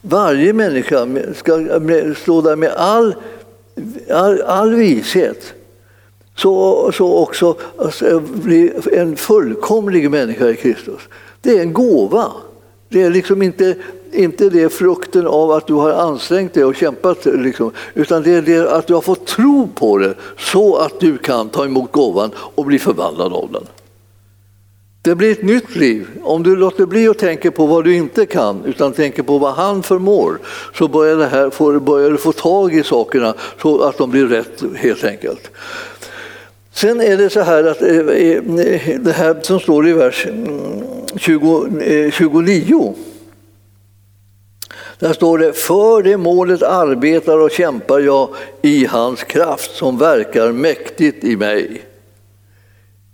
S1: Varje människa ska stå där med all, all, all vishet. Så, så också alltså, bli en fullkomlig människa i Kristus. Det är en gåva. Det är liksom inte, inte det frukten av att du har ansträngt dig och kämpat, liksom, utan det är det att du har fått tro på det så att du kan ta emot gåvan och bli förvandlad av den. Det blir ett nytt liv. Om du låter bli att tänka på vad du inte kan utan tänker på vad han förmår så börjar, det här, får, börjar du få tag i sakerna så att de blir rätt helt enkelt. Sen är det så här att eh, eh, det här som står i vers mm, 20, 29 eh, där står det, för det målet arbetar och kämpar jag i hans kraft som verkar mäktigt i mig.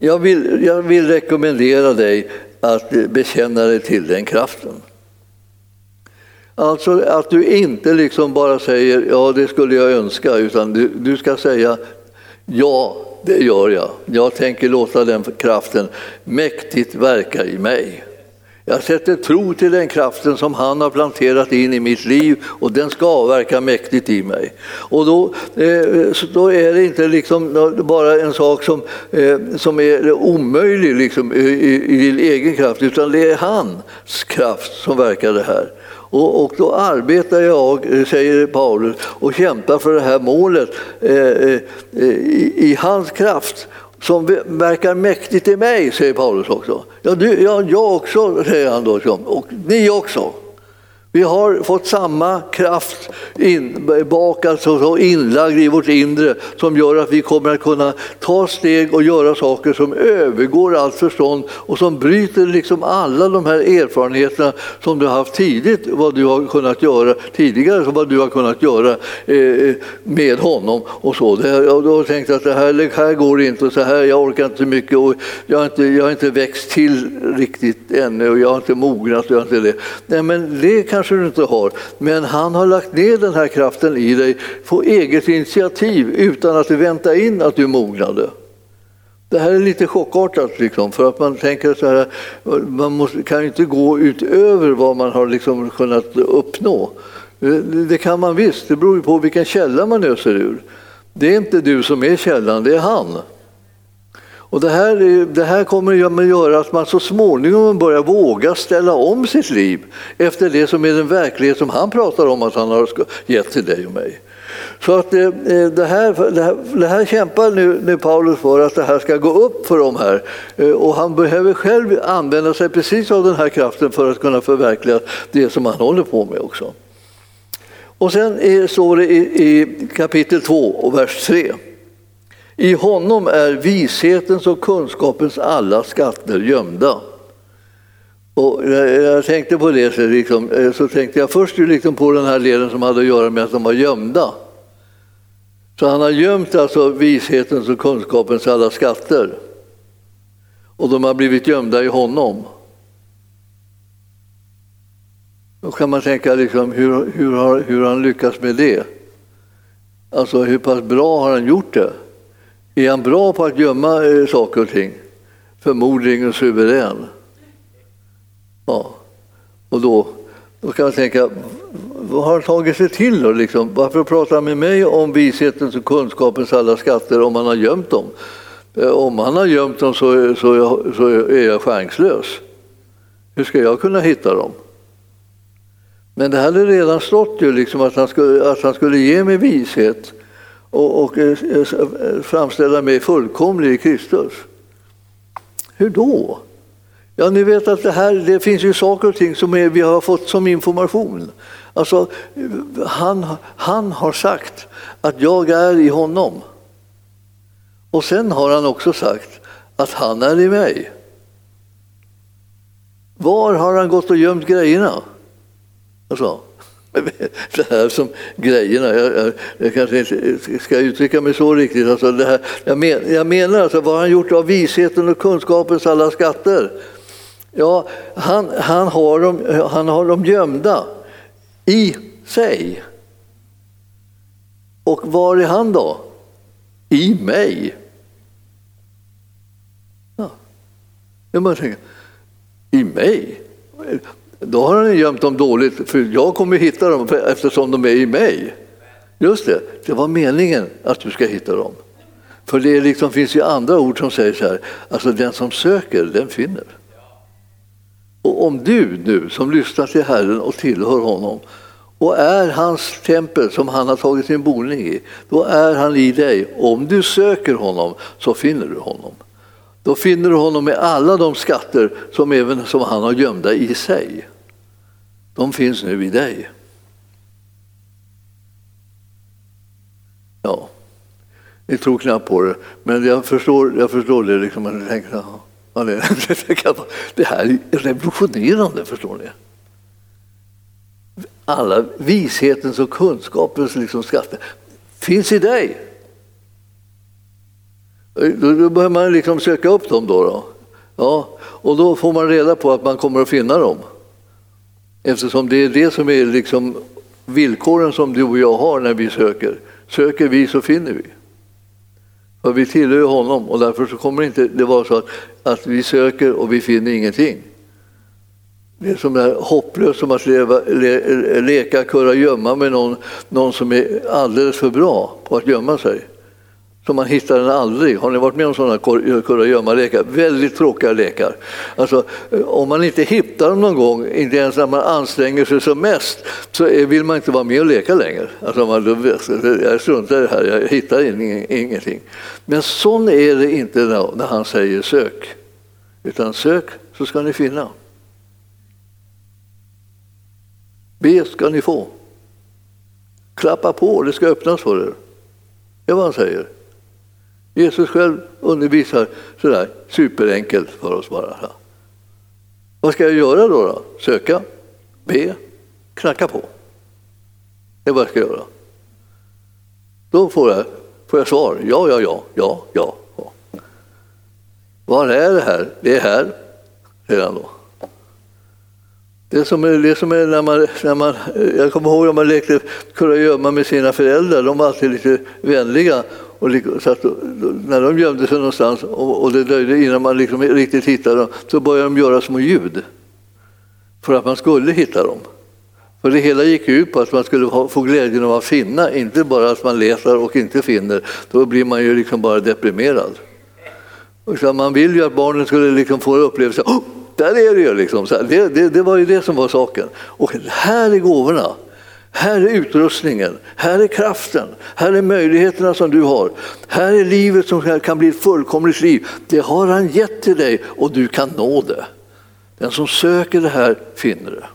S1: Jag vill, jag vill rekommendera dig att bekänna dig till den kraften. Alltså att du inte liksom bara säger ja, det skulle jag önska, utan du, du ska säga ja, det gör jag. Jag tänker låta den kraften mäktigt verka i mig. Jag sätter tro till den kraften som han har planterat in i mitt liv och den ska avverka mäktigt i mig. Och då, eh, då är det inte liksom bara en sak som, eh, som är omöjlig liksom, i, i din egen kraft utan det är hans kraft som verkar det här. Och, och, då arbetar jag, eh, säger Paulus, och kämpar för det här målet eh, eh i, i hans kraft som verkar mäktigt i mig, säger Paulus också. Ja, du, ja jag också, säger han då. Och ni också. Vi har fått samma kraft inbakad och inlagd i vårt inre som gör att vi kommer att kunna ta steg och göra saker som övergår allt förstånd och som bryter liksom alla de här erfarenheterna som du har haft tidigt, vad du har kunnat göra tidigare, vad du har kunnat göra eh, eh, med honom. och så. Jag har tänkt att det här, det här går inte, och så här, jag orkar inte mycket och jag har inte, jag har inte växt till riktigt ännu och jag har inte mognat. Och jag har inte det. Nej, men det kan kanske du inte har, men han har lagt ner den här kraften i dig på eget initiativ utan att vänta in att du mognade. Det här är lite chockartat, liksom, för att man tänker så här, man måste, kan inte gå utöver vad man har liksom kunnat uppnå. Det kan man visst, det beror på vilken källa man öser ur. Det är inte du som är källan, det är han. Och det, här, det här kommer att göra att man så småningom börjar våga ställa om sitt liv efter det som är den verklighet som han pratar om att han har gett till dig och mig. Så att det, det, här, det, här, det här kämpar nu, nu Paulus för att det här ska gå upp för dem här. Eh, och han behöver själv använda sig precis av den här kraften för att kunna förverkliga det som han håller på med också. Och sen står det i, i kapitel 2 och vers 3. I honom är vishetens och kunskapens alla skatter gömda. Och jag tänkte på det så, liksom, eh, så tänkte jag först liksom på den här delen som hade att göra med att de var gömda. Så han har gömt alltså vishetens och kunskapens alla skatter. Och de har blivit gömda i honom. Då kan man tänka liksom, hur, hur, har, hur har han lyckats med det? Alltså hur pass bra har han gjort det? Är han bra på att gömma eh, saker och ting? Förmodligen suverän. Ja. Och då, då kan man tänka, vad har han tagit sig till då? Liksom? Varför pratar han med mig om vishetens och kunskapens alla skatter om han har gömt dem? Eh, om han har gömt dem så, så, så är jag chanslös. Hur ska jag kunna hitta dem? Men det hade redan stått ju liksom att, han skulle, att han skulle ge mig vishet och, och eh, eh, eh, framställa mig fullkomlig i Kristus. Hur då? Ja, ni vet att det här det finns ju saker och ting som vi har fått som information. Alltså, han, han har sagt att jag är i honom. Och sen har han också sagt att han är i mig. Var har han gått och gömt grejerna? Alltså, det här som grejerna, jag, jag, jag kanske inte ska uttrycka mig så riktigt. Alltså det här, jag, men, jag menar alltså, vad har han gjort av visheten och kunskapens alla skatter? Ja, han, han, har dem, han har dem gömda i sig. Och var är han då? I mig. Ja. Jag bara tänker, i mig? Då har han gömt dem dåligt, för jag kommer hitta dem eftersom de är i mig. Just det, det var meningen att du ska hitta dem. För det liksom, finns ju andra ord som säger så här, alltså den som söker, den finner. Och om du nu som lyssnar till Herren och tillhör honom och är hans tempel som han har tagit sin boning i, då är han i dig. Om du söker honom så finner du honom. Då finner du honom med alla de skatter som, även, som han har gömda i sig. De finns nu i dig. Ja, ni tror knappt på det, men jag förstår, jag förstår det. Liksom, jag tänker, ja, det, det här är revolutionerande, förstår ni. Alla vishetens och kunskapens liksom skatter finns i dig. Då, då börjar man liksom söka upp dem. Då, då. Ja, och då får man reda på att man kommer att finna dem. Eftersom det är det som är liksom villkoren som du och jag har när vi söker. Söker vi så finner vi. För vi tillhör honom och därför så kommer det inte det vara så att, att vi söker och vi finner ingenting. Det är som är hopplöst som att leva, le, leka kurragömma med någon, någon som är alldeles för bra på att gömma sig så man hittar den aldrig. Har ni varit med om sådana kurragömmalekar? Väldigt tråkiga lekar. Alltså, eh, om man inte hittar dem någon gång, inte ens när man anstränger sig som mest, så vill man inte vara med och leka längre. Alltså man, jag struntar i det här, jag hittar ingenting. Men sån är det inte när han säger sök. Utan sök så ska ni finna. Be ska ni få. Klappa på, det ska öppnas för er. Det är vad han säger. Jesus själv undervisar sådär superenkelt för oss bara. Vad ska jag göra då? då? Söka, be, knacka på. Det är vad jag ska göra. Då får jag, får jag svar. Ja, ja, ja, ja, ja. Var är det här? Det är här redan då. Det som är, det som är när, man, när man, jag kommer ihåg när man lekte kurragömma med sina föräldrar, de var alltid lite vänliga och så att, när de gömde sig någonstans och, och det dröjde innan man liksom riktigt hittade dem så började de göra små ljud för att man skulle hitta dem. För det hela gick ut på att man skulle få glädjen av att finna, inte bara att man letar och inte finner. Då blir man ju liksom bara deprimerad. Så man vill ju att barnen skulle liksom få upplevelsen, oh, där är det ju! Liksom. Det, det, det var ju det som var saken. Och här är gåvorna. Här är utrustningen, här är kraften, här är möjligheterna som du har. Här är livet som kan bli ett fullkomligt liv. Det har han gett till dig och du kan nå det. Den som söker det här finner det.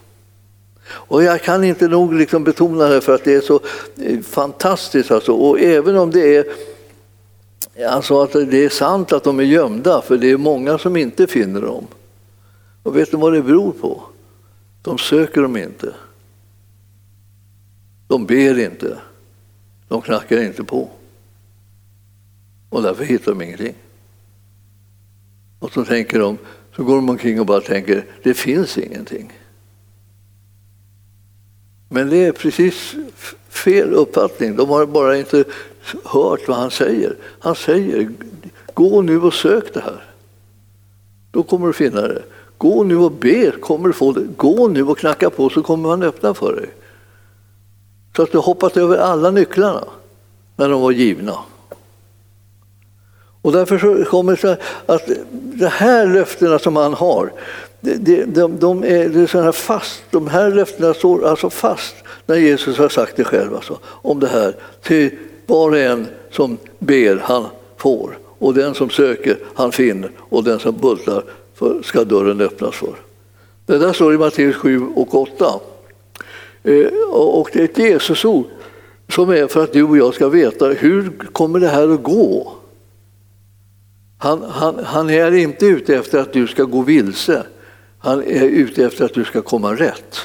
S1: Och jag kan inte nog liksom betona det för att det är så eh, fantastiskt. Alltså. Och även om det är, alltså att det är sant att de är gömda, för det är många som inte finner dem. Och vet du vad det beror på? De söker dem inte. De ber inte. De knackar inte på. Och därför hittar de ingenting. Och så tänker de, så går de omkring och bara tänker, det finns ingenting. Men det är precis fel uppfattning. De har bara inte hört vad han säger. Han säger gå nu och sök det här. Då kommer du finna det. Gå nu och be, kommer du få det. Gå nu och knacka på så kommer han öppna för dig. Så att du hoppat över alla nycklarna när de var givna. Och därför så kommer det så att de här löftena som han har, de, de, de är, det är så här fast, de här löftena står alltså fast när Jesus har sagt det själv alltså, om det här. Till var och en som ber, han får. Och den som söker, han finner. Och den som bultar ska dörren öppnas för. Det där står i Matteus 7 och 8. Eh, och det är ett Jesusord som är för att du och jag ska veta hur kommer det här att gå? Han, han, han är inte ute efter att du ska gå vilse. Han är ute efter att du ska komma rätt.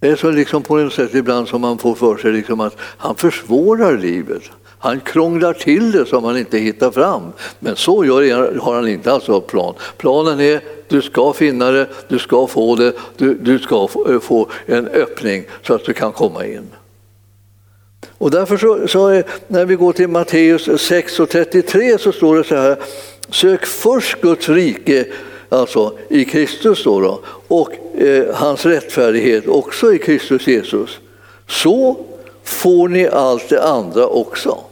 S1: Det är så liksom på något sätt ibland som man får för sig liksom att han försvårar livet. Han krånglar till det så man inte hittar fram. Men så gör, har han inte alls plan. Planen är du ska finna det, du ska få det, du, du ska få, eh, få en öppning så att du kan komma in. Och därför så, så är, när vi går till Matteus 6 och 33 så står det så här, sök först Guds rike alltså i Kristus då, då och eh, hans rättfärdighet också i Kristus Jesus. Så får ni allt det andra också.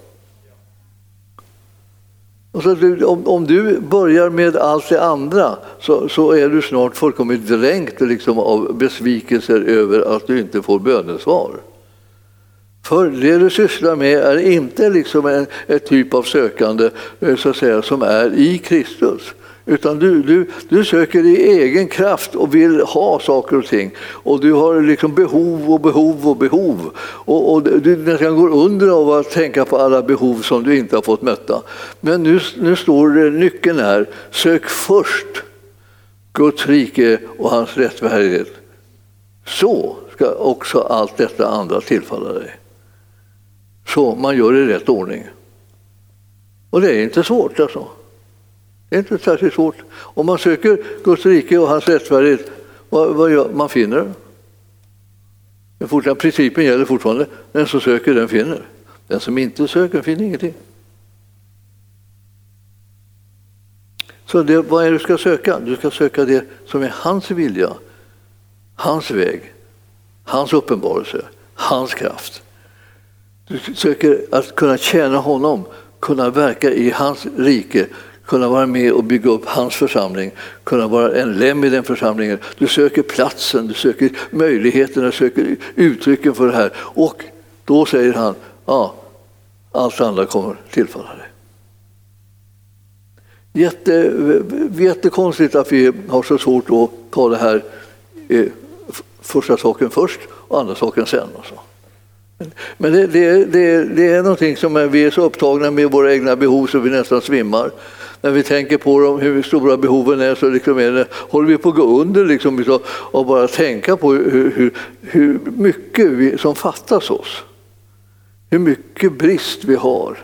S1: Alltså, om, om, du börjar med allt det andra så, så är du snart fullkomligt dränkt liksom, av besvikelser över att du inte får bönesvar. För det du sysslar med är inte liksom en, en typ av sökande eh, så att säga, som är i Kristus. Utan du, du, du söker i egen kraft och vill ha saker och ting. Och du har liksom behov och behov och behov. Och, och du nästan går under av att tänka på alla behov som du inte har fått möta. Men nu, nu står det, nyckeln här, sök först Guds rike och hans rättfärdighet. Så ska också allt detta andra tillfalla dig. Så man gör det i rätt ordning. Och det är inte svårt alltså. Det är inte särskilt svårt. Om man söker Guds rike och hans rättfärdighet, vad, vad gör man? finner det. Den principen gäller fortfarande. Den som söker, den finner. Den som inte söker finner ingenting. Så det, vad är det du ska söka? Du ska söka det som är hans vilja, hans väg, hans uppenbarelse, hans kraft. Du söker att kunna tjäna honom, kunna verka i hans rike, kunna vara med och bygga upp hans församling, kunna vara en lem i den församlingen. Du söker platsen, du söker möjligheterna, du söker uttrycken för det här. Och då säger han, ja, allt andra kommer tillfalla dig. Jätte, jättekonstigt att vi har så svårt att ta det här eh, första saken först och andra saken sen. Alltså. Men det, det, det, det, är någonting som vi är så upptagna med våra egna behov så vi nästan svimmar när vi tänker på dem, hur stora behoven är, så liksom är det, håller vi på att gå under liksom, och bara tänka på hur, hur, hur mycket vi, som fattas oss. Hur mycket brist vi har.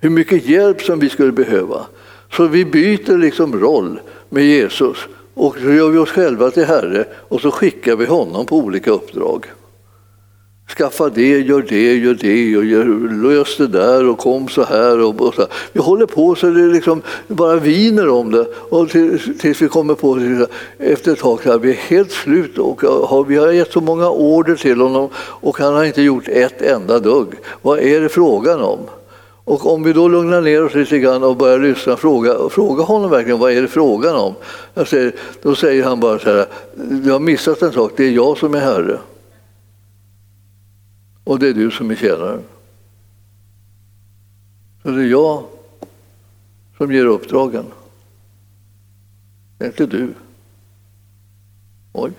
S1: Hur mycket hjälp som vi skulle behöva. Så vi byter liksom roll med Jesus och så gör vi oss själva till Herre och så skickar vi honom på olika uppdrag. Skaffa det, gör det, gör det och gör, lös det där och kom så här. Och, och så. Vi håller på så det liksom bara viner om det och till, tills vi kommer på det efter ett tag så vi är helt slut och har, vi har gett så många order till honom och han har inte gjort ett enda dugg. Vad är det frågan om? Och om vi då lugnar ner oss lite grann och börjar lyssna och fråga, fråga honom verkligen vad är det frågan om? Säger, då säger han bara så här, du har missat en sak, det är jag som är Herre. Och det är du som är tjänaren. Så det är jag som ger uppdragen. Det är inte du. Oj.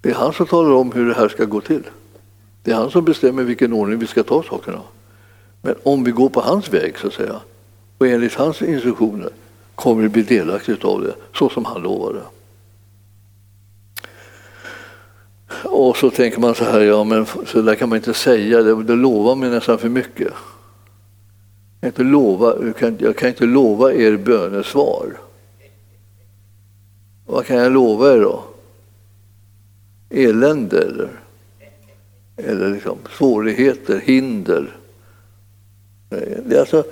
S1: Det är han som talar om hur det här ska gå till. Det är han som bestämmer vilken ordning vi ska ta sakerna. Men om vi går på hans väg, så att säga, och enligt hans instruktioner kommer vi bli delaktiga av det, så som han lovade. Och så tänker man så här, ja men så där kan man inte säga, det, det lovar man nästan för mycket. Jag kan, inte lova, jag, kan, jag kan inte lova er bönesvar. Vad kan jag lova er då? elände eller, eller liksom svårigheter, hinder. Det är alltså,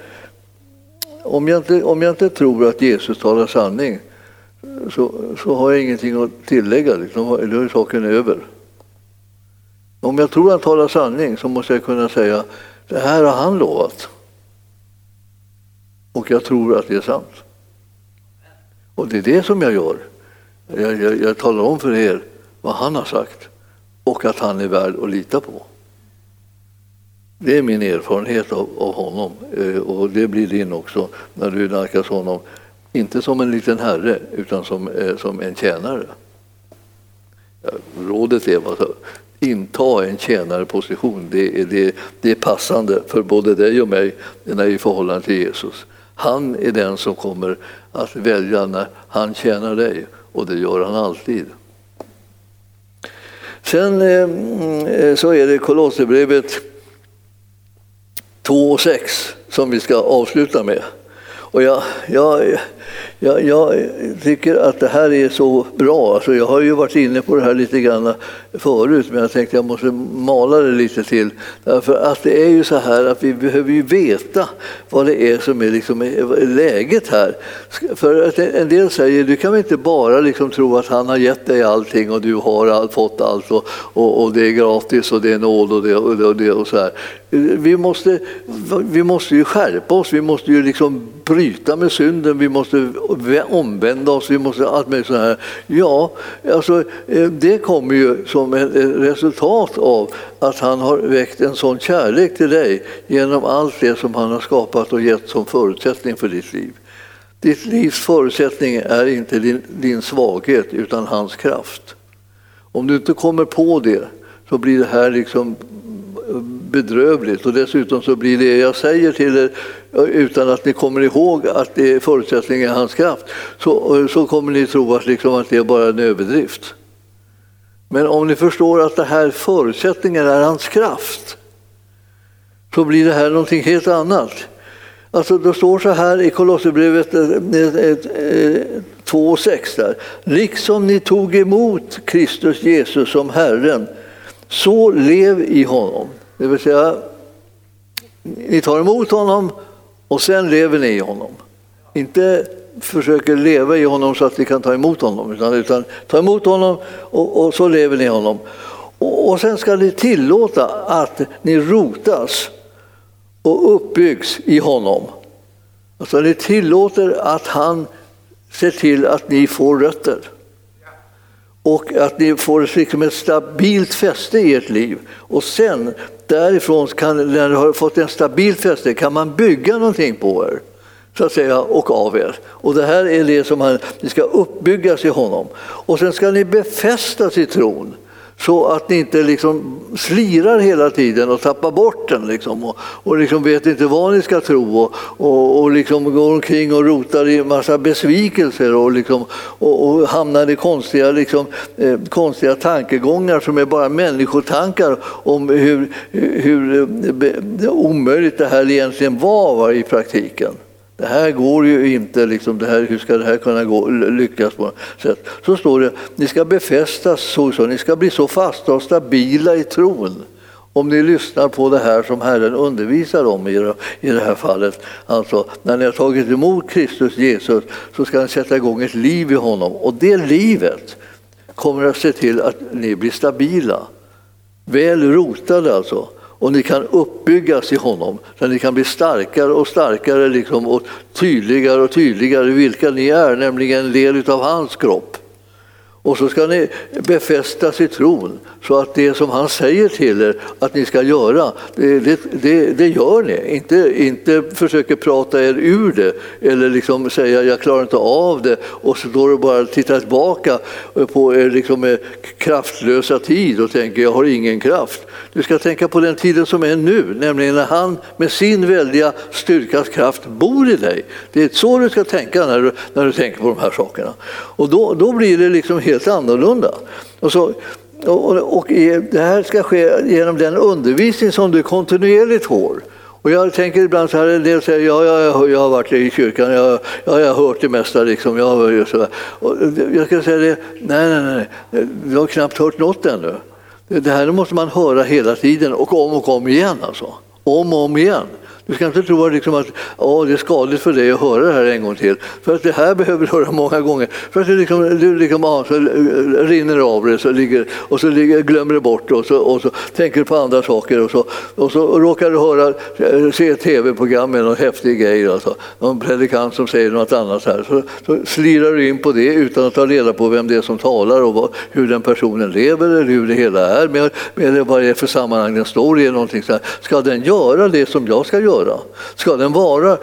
S1: om, jag inte, om jag inte tror att Jesus talar sanning så, så har jag ingenting att tillägga. Liksom, då är saken över. Om jag tror att han talar sanning så måste jag kunna säga det här har han lovat. Och jag tror att det är sant. Och det är det som jag gör. Jag, jag, jag talar om för er vad han har sagt och att han är värd att lita på. Det är min erfarenhet av, av honom eh, och det blir din också när du nalkas honom. Inte som en liten herre utan som, eh, som en tjänare. Rådet är inta en tjänarposition. Det är, det, det är passande för både dig och mig i förhållande till Jesus. Han är den som kommer att välja när han tjänar dig och det gör han alltid. Sen eh, eh, så är det Kolosserbrevet 2 och 6 som vi ska avsluta med. Och jag, jag, jag, jag, tycker att det här är så bra. Alltså jag har ju varit inne på det här lite grann förut men jag tänkte att jag måste mala det lite till. Därför att det är ju så här att vi behöver ju veta vad det är som är liksom läget här. För att en del säger du kan väl inte bara liksom tro att han har gett dig allting och du har all, fått allt och, och, och, det är gratis och det är nåd och det och, det och, det och så här. Vi måste, vi måste ju skärpa oss, vi måste ju liksom bryta med synden, vi måste omvända oss, vi måste allt med så här. Ja, alltså, eh, det kommer ju som ett resultat av att han har väckt en sån kärlek till dig genom allt det som han har skapat och gett som förutsättning för ditt liv. Ditt livs förutsättning är inte din, din svaghet utan hans kraft. Om du inte kommer på det så blir det här liksom bedrövligt och dessutom så blir det jag säger till er utan att ni kommer ihåg att det är förutsättningen är hans kraft så, så kommer ni tro att, liksom att det är bara en överdrift. Men om ni förstår att det här förutsättningen är hans kraft så blir det här någonting helt annat. Alltså, det står så här i Kolosserbrevet eh, eh, eh, 2 6. Liksom ni tog emot Kristus Jesus som Herren, så lev i honom. Det vill säga, ni tar emot honom och sen lever ni i honom. Inte försöker leva i honom så att ni kan ta emot honom, utan, utan ta emot honom och, och så lever ni i honom. Och, och sen ska ni tillåta att ni rotas och uppbyggs i honom. Alltså ni tillåter att han ser till att ni får rötter. Och att ni får liksom ett stabilt fäste i ert liv. Och sen därifrån, kan, när ni har fått en stabilt fäste, kan man bygga någonting på er så att säga, och av er. Och det här är det som han, ni ska uppbyggas i honom. Och sen ska ni befästas i tron så att ni inte liksom slirar hela tiden och tappar bort den liksom, och, och liksom vet inte vad ni ska tro och, och, och liksom går omkring och rotar i en massa besvikelser och, liksom, och, och hamnar i konstiga, liksom, eh, konstiga tankegångar som är bara människotankar om hur, hur eh, omöjligt det här egentligen var, var i praktiken. Det här går ju inte, liksom, det här, hur ska det här kunna gå, lyckas på något sätt? Så står det, ni ska befästas så, så, ni ska bli så fasta och stabila i tron om ni lyssnar på det här som Herren undervisar om i det här fallet. Alltså, när ni har tagit emot Kristus Jesus så ska ni sätta igång ett liv i honom och det livet kommer att se till att ni blir stabila. Väl rotade alltså och ni kan uppbyggas i honom så ni kan bli starkare och starkare liksom, och tydligare och tydligare vilka ni är, nämligen en del av hans kropp. Och så ska ni befästas i tron så att det som han säger till er att ni ska göra, det, det, det, det gör ni. Inte, inte försöker prata er ur det eller liksom säga jag klarar inte av det och så står och bara tittar tillbaka på er liksom eh, kraftlösa tid och tänker jag har ingen kraft. Du ska tänka på den tiden som är nu, nämligen när han med sin väldiga styrkas kraft bor i dig. Det är så du ska tänka när du, när du tänker på de här sakerna. Och då, då blir det liksom helt annorlunda. Och, så, och, och det här ska ske genom den undervisning som du kontinuerligt får. Och jag tänker ibland så här, en del säger ja, jag, jag har varit i kyrkan, jag, ja, jag har hört det mesta. Liksom, jag, så och jag ska säga det, nej, nej, nej, du har knappt hört något ännu. Det här måste man höra hela tiden och om och om igen. Alltså. Om och om igen. Du ska inte tro liksom att oh, det är skadligt för dig att höra det här en gång till. För att det här behöver du höra många gånger. För att det liksom, du liksom, ah, så eh, rinner av det så ligger, och så ligger, glömmer du bort det och så, och så tänker du på andra saker. Och så, och så råkar du höra, eh, se ett tv-program med någon häftig grej. Alltså. Någon predikant som säger något annat. Här. Så, så slirar du in på det utan att ta reda på vem det är som talar och vad, hur den personen lever eller hur det hela är. Med, med vad det är för sammanhang den står i. Någonting så här. Ska den göra det som jag ska göra? Göra? Ska den vara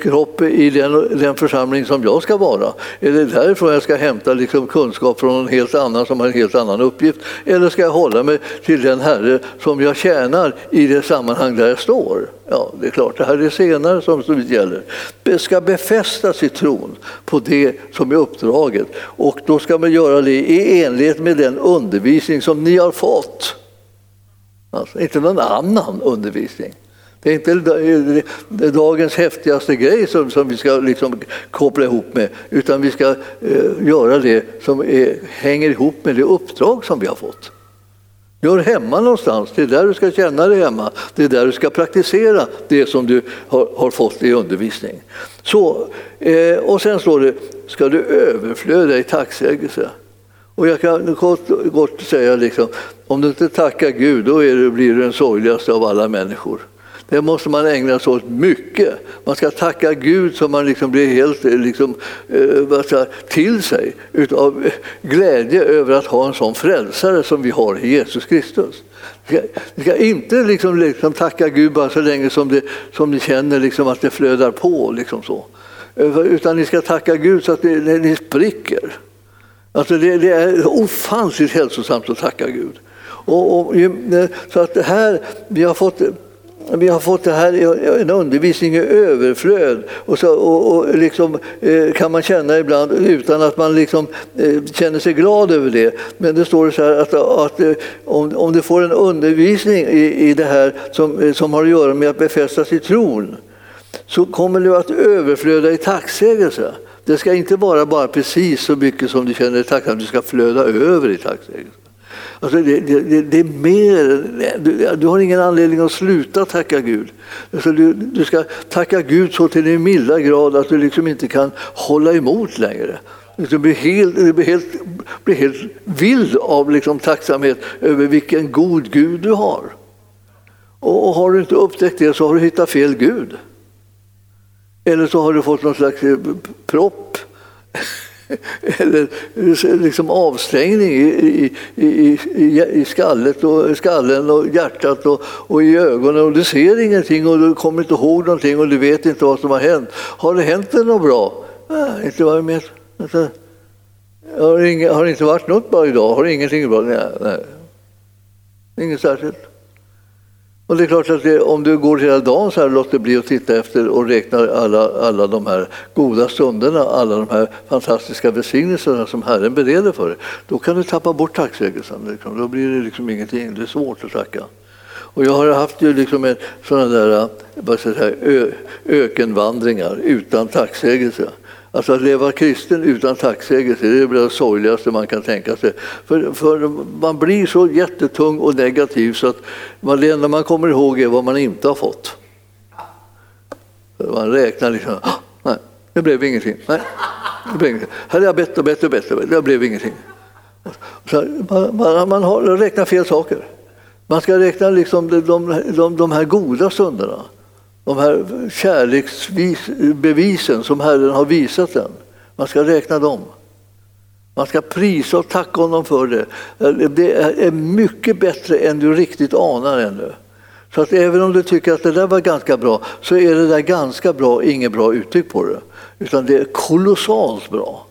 S1: kropp i den, den församling som jag ska vara? Är det därifrån jag ska hämta liksom kunskap från någon helt annan som har en helt annan uppgift? Eller ska jag hålla mig till den Herre som jag tjänar i det sammanhang där jag står? Ja, det är klart, det här är senare som det gäller. Det ska befästas i tron på det som är uppdraget och då ska man göra det i enlighet med den undervisning som ni har fått. Alltså, inte någon annan undervisning. Det är inte dagens häftigaste grej som, som vi ska liksom koppla ihop med utan vi ska eh, göra det som är, hänger ihop med det uppdrag som vi har fått. Gör hemma någonstans, det är där du ska känna dig hemma. Det är där du ska praktisera det som du har, har fått i undervisning. Så, eh, och sen står det, ska du överflöda i tacksägelse. Och jag kan kort, kort säga, liksom, om du inte tackar Gud, då är blir du den sorgligaste av alla människor. Det måste man ägna sig åt mycket. Man ska tacka Gud så man liksom blir helt eh, liksom, eh, till sig av eh, glädje över att ha en sån frälsare som vi har i Jesus Kristus. Ni ska inte liksom, liksom tacka Gud bara så länge som, det, som ni känner liksom att det flödar på. Liksom så. Eh, utan ni ska tacka Gud så att ni, ni spricker. Alltså det, det är ofantligt hälsosamt att tacka Gud. Och, och, så att det här, vi har fått vi har fått det här, en undervisning i överflöd och, så, och, och liksom, eh, kan man känna ibland utan att man liksom, eh, känner sig glad över det. Men det står så här att, att eh, om, om du får en undervisning i, i det här som, som har att göra med att befästa sig tron så kommer du att överflöda i tacksägelse. Det ska inte vara bara precis så mycket som du känner dig tacksam, du ska flöda över i tacksägelse. Alltså det, det, det, är mer, du, du, har ingen anledning att sluta tacka Gud. Alltså du, du, ska tacka Gud så till den milda grad att du liksom inte kan hålla emot längre. Du blir helt, du blir helt, blir helt vild av liksom tacksamhet över vilken god Gud du har. Och, och har du inte upptäckt det så har du hittat fel Gud. Eller så har du fått någon slags eh, propp eller liksom avstängning i, i, i, i skallet och, skallen och hjärtat och, och i ögonen och du ser ingenting och du kommer inte ihåg någonting och du vet inte vad som har hänt. Har det hänt dig något bra? Nej, inte vad jag vet. Har, har det inte varit något bra idag? Har ingenting bra? Nej, nej. Inget särskilt. Och det är klart att det, om du går hela dagen så här och låter bli att titta efter och räknar alla, alla de här goda stunderna, alla de här fantastiska välsignelserna som Herren bereder för dig, då kan du tappa bort tacksägelsen. Liksom. Då blir det liksom ingenting, det är svårt att tacka. Och jag har haft ju liksom en, sådana där vad ska jag säga, ö, ökenvandringar utan tacksägelse. Alltså att leva kristen utan tacksägelse det är det sorgligaste man kan tänka sig. För, för man blir så jättetung och negativ så att man, det enda man kommer ihåg är vad man inte har fått. Man räknar liksom, ah, nej, det blev ingenting. Nej, det blev ingenting. Hade jag bett och bett och bett, det blev ingenting. Så man, man, man har, räknar fel saker. Man ska räkna liksom de, de, de, de här goda stunderna de här kärleksbevisen som Herren har visat den. Man ska räkna dem. Man ska prisa och tacka honom för det. Det är mycket bättre än du riktigt anar ännu. Så att även om du tycker att det där var ganska bra så är det där ganska bra inget bra uttryck på det. Utan det är kolossalt bra.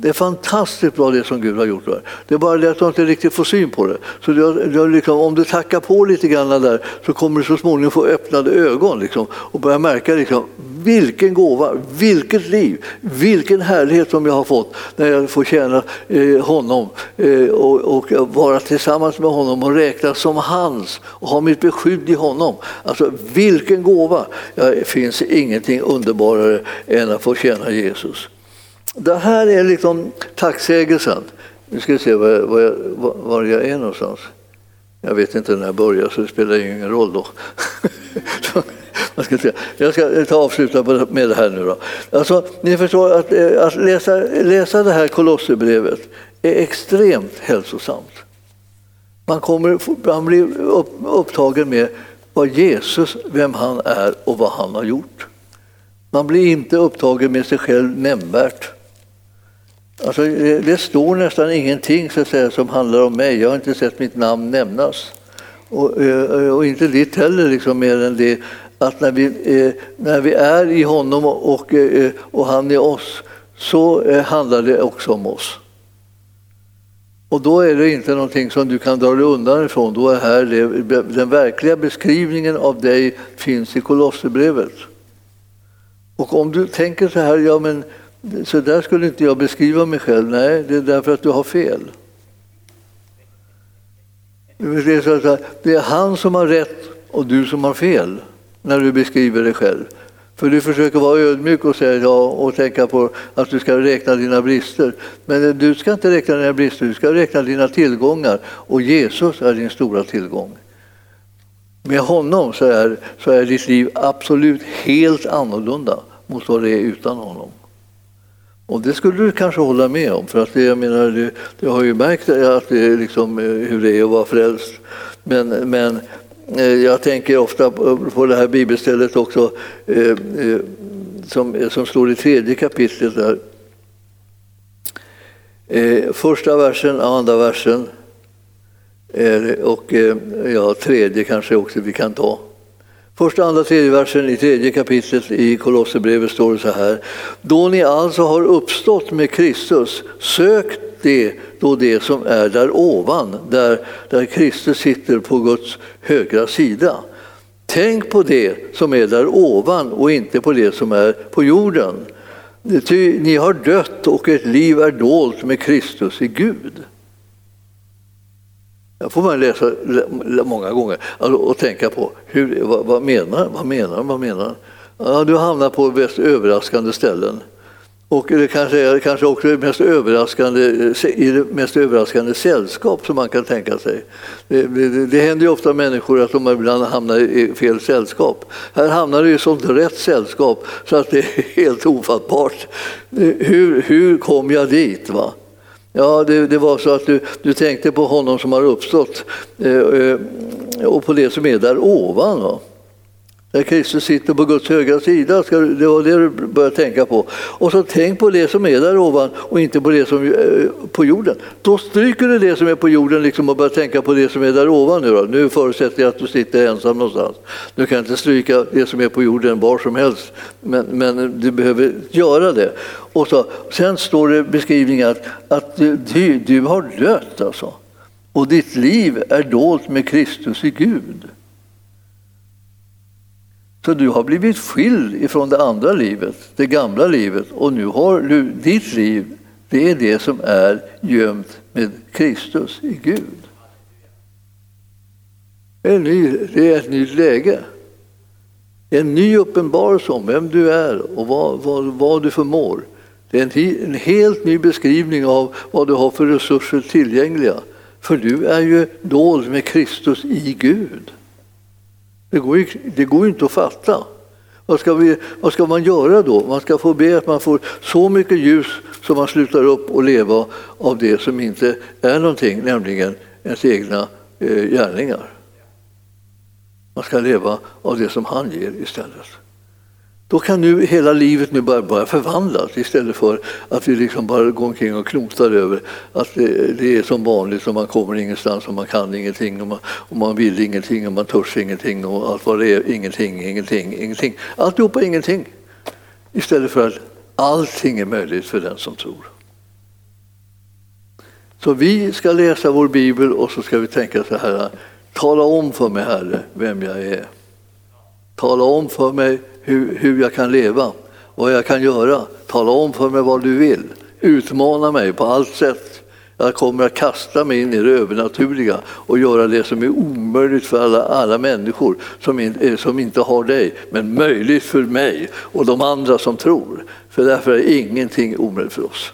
S1: Det är fantastiskt bra det som Gud har gjort. Där. Det är bara det att du inte riktigt får syn på det. Så du, du liksom, om du tackar på lite grann där så kommer du så småningom få öppnade ögon liksom, och börja märka liksom, vilken gåva, vilket liv, vilken härlighet som jag har fått när jag får tjäna eh, honom eh, och, och, vara tillsammans med honom och räknas som hans och ha mitt beskydd i honom. Alltså vilken gåva! Det finns ingenting underbarare än att få tjäna Jesus. Det här är liksom tacksägelsen. Nu ska vi se var, var, var jag är någonstans. Jag vet inte när jag börjar så det spelar ingen roll då. jag ska ta avsluta med det här nu. Då. Alltså, ni förstår att, eh, att läsa, läsa det här Kolosserbrevet är extremt hälsosamt. Man, kommer, man blir upptagen med vad Jesus, vem han är och vad han har gjort. Man blir inte upptagen med sig själv nämnvärt. Alltså, det står nästan ingenting så att säga, som handlar om mig. Jag har inte sett mitt namn nämnas. Och, eh, och inte ditt heller, liksom, mer än det att när vi, eh, när vi är i honom och, eh, och han i oss så handlar det också om oss. Och då är det inte någonting som du kan dra dig undan ifrån. Då är här det, den verkliga beskrivningen av dig finns i Kolosserbrevet. Och om du tänker så här, ja men så där skulle inte jag beskriva mig själv. Nej, det är därför att du har fel. Det är han som har rätt och du som har fel när du beskriver dig själv. För du försöker vara ödmjuk och säga ja och tänka på att du ska räkna dina brister. Men du ska inte räkna dina brister, du ska räkna dina tillgångar. Och Jesus är din stora tillgång. Med honom så är, så är ditt liv absolut helt annorlunda mot vad det är utan honom. Och det skulle du kanske hålla med om, för att det, jag menar, du, du har ju märkt att det är liksom, eh, hur det är att vara frälst. Men, men eh, jag tänker ofta på det här bibelstället också eh, som, som står i tredje kapitlet. Där. Första versen, andra versen och ja, tredje kanske också vi kan ta. Första, andra, tredje versen i tredje kapitlet i Kolosserbrevet står det så här. Då ni alltså har uppstått med Kristus, sök det då det som är där ovan, där, där Kristus sitter på Guds högra sida. Tänk på det som är där ovan och inte på det som är på jorden. Ty ni har dött och ert liv är dolt med Kristus i Gud. Jag får man läsa många gånger alltså, och tänka på. Hur, vad, vad menar vad menar vad menar ja, Du hamnar på mest överraskande ställen. Och det kanske är kanske också det mest överraskande, i det mest överraskande sällskap som man kan tänka sig. Det, det, det händer ju ofta människor att de ibland hamnar i fel sällskap. Här hamnar du i sånt rätt sällskap så att det är helt ofattbart. Hur, hur kom jag dit? Va? Ja, det, det, var så att du, du tänkte på honom som har uppstått eh, eh och på det som är där ovan. Va? Där Kristus sitter på Guds högra sida, ska, det var det du började tänka på. Och så tänk på det som är där ovan och inte på det som är på jorden. Då stryker du det som är på jorden liksom och börjar tänka på det som är där ovan. Nu, då. nu förutsätter jag att du sitter ensam någonstans. Du kan inte stryka det som är på jorden var som helst, men, men du behöver göra det. Och så, sen står det beskrivningen att, att du, du har dött alltså. Och ditt liv är dolt med Kristus i Gud. Så du har blivit skild ifrån det andra livet, det gamla livet och nu har du ditt liv, det är det som är gömt med Kristus i Gud. Det är, en ny, det är ett nytt läge. En ny uppenbarelse om vem du är och vad, vad, vad du förmår. Det är en, en helt ny beskrivning av vad du har för resurser tillgängliga. För du är ju dold med Kristus i Gud. Det går, det går inte att fatta. Vad ska, vi, vad ska man göra då? Man ska få be att man får så mycket ljus så man slutar upp och leva av det som inte är någonting, nämligen ens egna eh, gärningar. Man ska leva av det som han ger istället. Då kan nu hela livet nu bara, bara förvandlas istället för att vi liksom bara går omkring och knotar över att det, det, är som vanligt och man kommer ingenstans och man kan ingenting och man, och man vill ingenting och man törs ingenting och allt vad det är, ingenting, ingenting, ingenting. Alltihopa ingenting. Istället för att allting är möjligt för den som tror. Så vi ska läsa vår bibel och så ska vi tänka så här, tala om för mig Herre vem jag är. Tala om för mig hur, hur jag kan leva, vad jag kan göra. Tala om för mig vad du vill. Utmana mig på allt sätt. Jag kommer att kasta mig in i det övernaturliga och göra det som är omöjligt för alla, alla människor som, in, eh, som inte har dig, men möjligt för mig och de andra som tror. För därför är ingenting omöjligt för oss.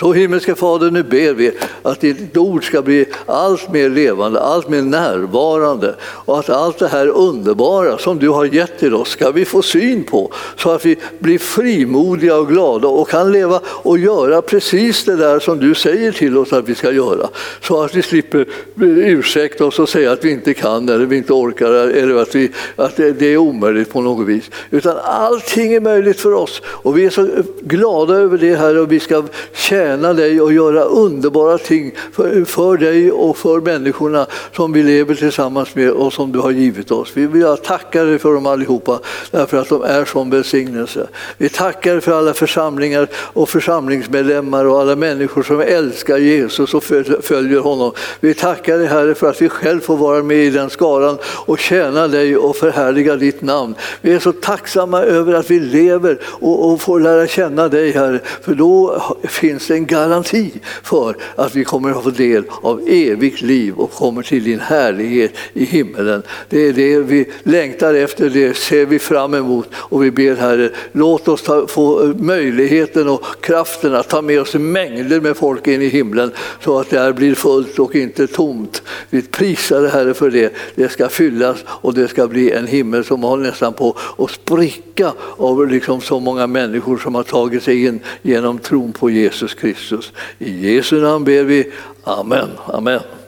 S1: Så himmelske Fader, nu ber vi att ditt ord ska bli allt mer levande, allt mer närvarande och att allt det här underbara som du har gett till oss ska vi få syn på så att vi blir frimodiga och glada och kan leva och göra precis det där som du säger till oss att vi ska göra. Så att vi slipper ursäkta oss och säga att vi inte kan eller vi inte orkar eller att, vi, att det är omöjligt på något vis. Utan allting är möjligt för oss och vi är så glada över det här och vi ska känna tjäna dig och göra underbara ting för, för dig och för människorna som vi lever tillsammans med och som du har givit oss. Vi vill tacka dig för dem allihopa därför att de är som välsignelse. Vi tackar för alla församlingar och församlingsmedlemmar och alla människor som älskar Jesus och följer honom. Vi tackar dig Herre för att vi själv får vara med i den skaran och tjäna dig och förhärliga ditt namn. Vi är så tacksamma över att vi lever och, och får lära känna dig Herre, för då finns det en garanti för att vi kommer att få del av evigt liv och kommer till din härlighet i himmelen. Det är det vi längtar efter, det ser vi fram emot och vi ber Herre, låt oss ta, få möjligheten och kraften att ta med oss mängder med folk in i himlen så att det här blir fullt och inte tomt. Vi prisar dig Herre för det. Det ska fyllas och det ska bli en himmel som håller nästan på att spricka av liksom så många människor som har tagit sig in genom tron på Jesus Kristus. I Jesu namn ber vi. Amen. Amen.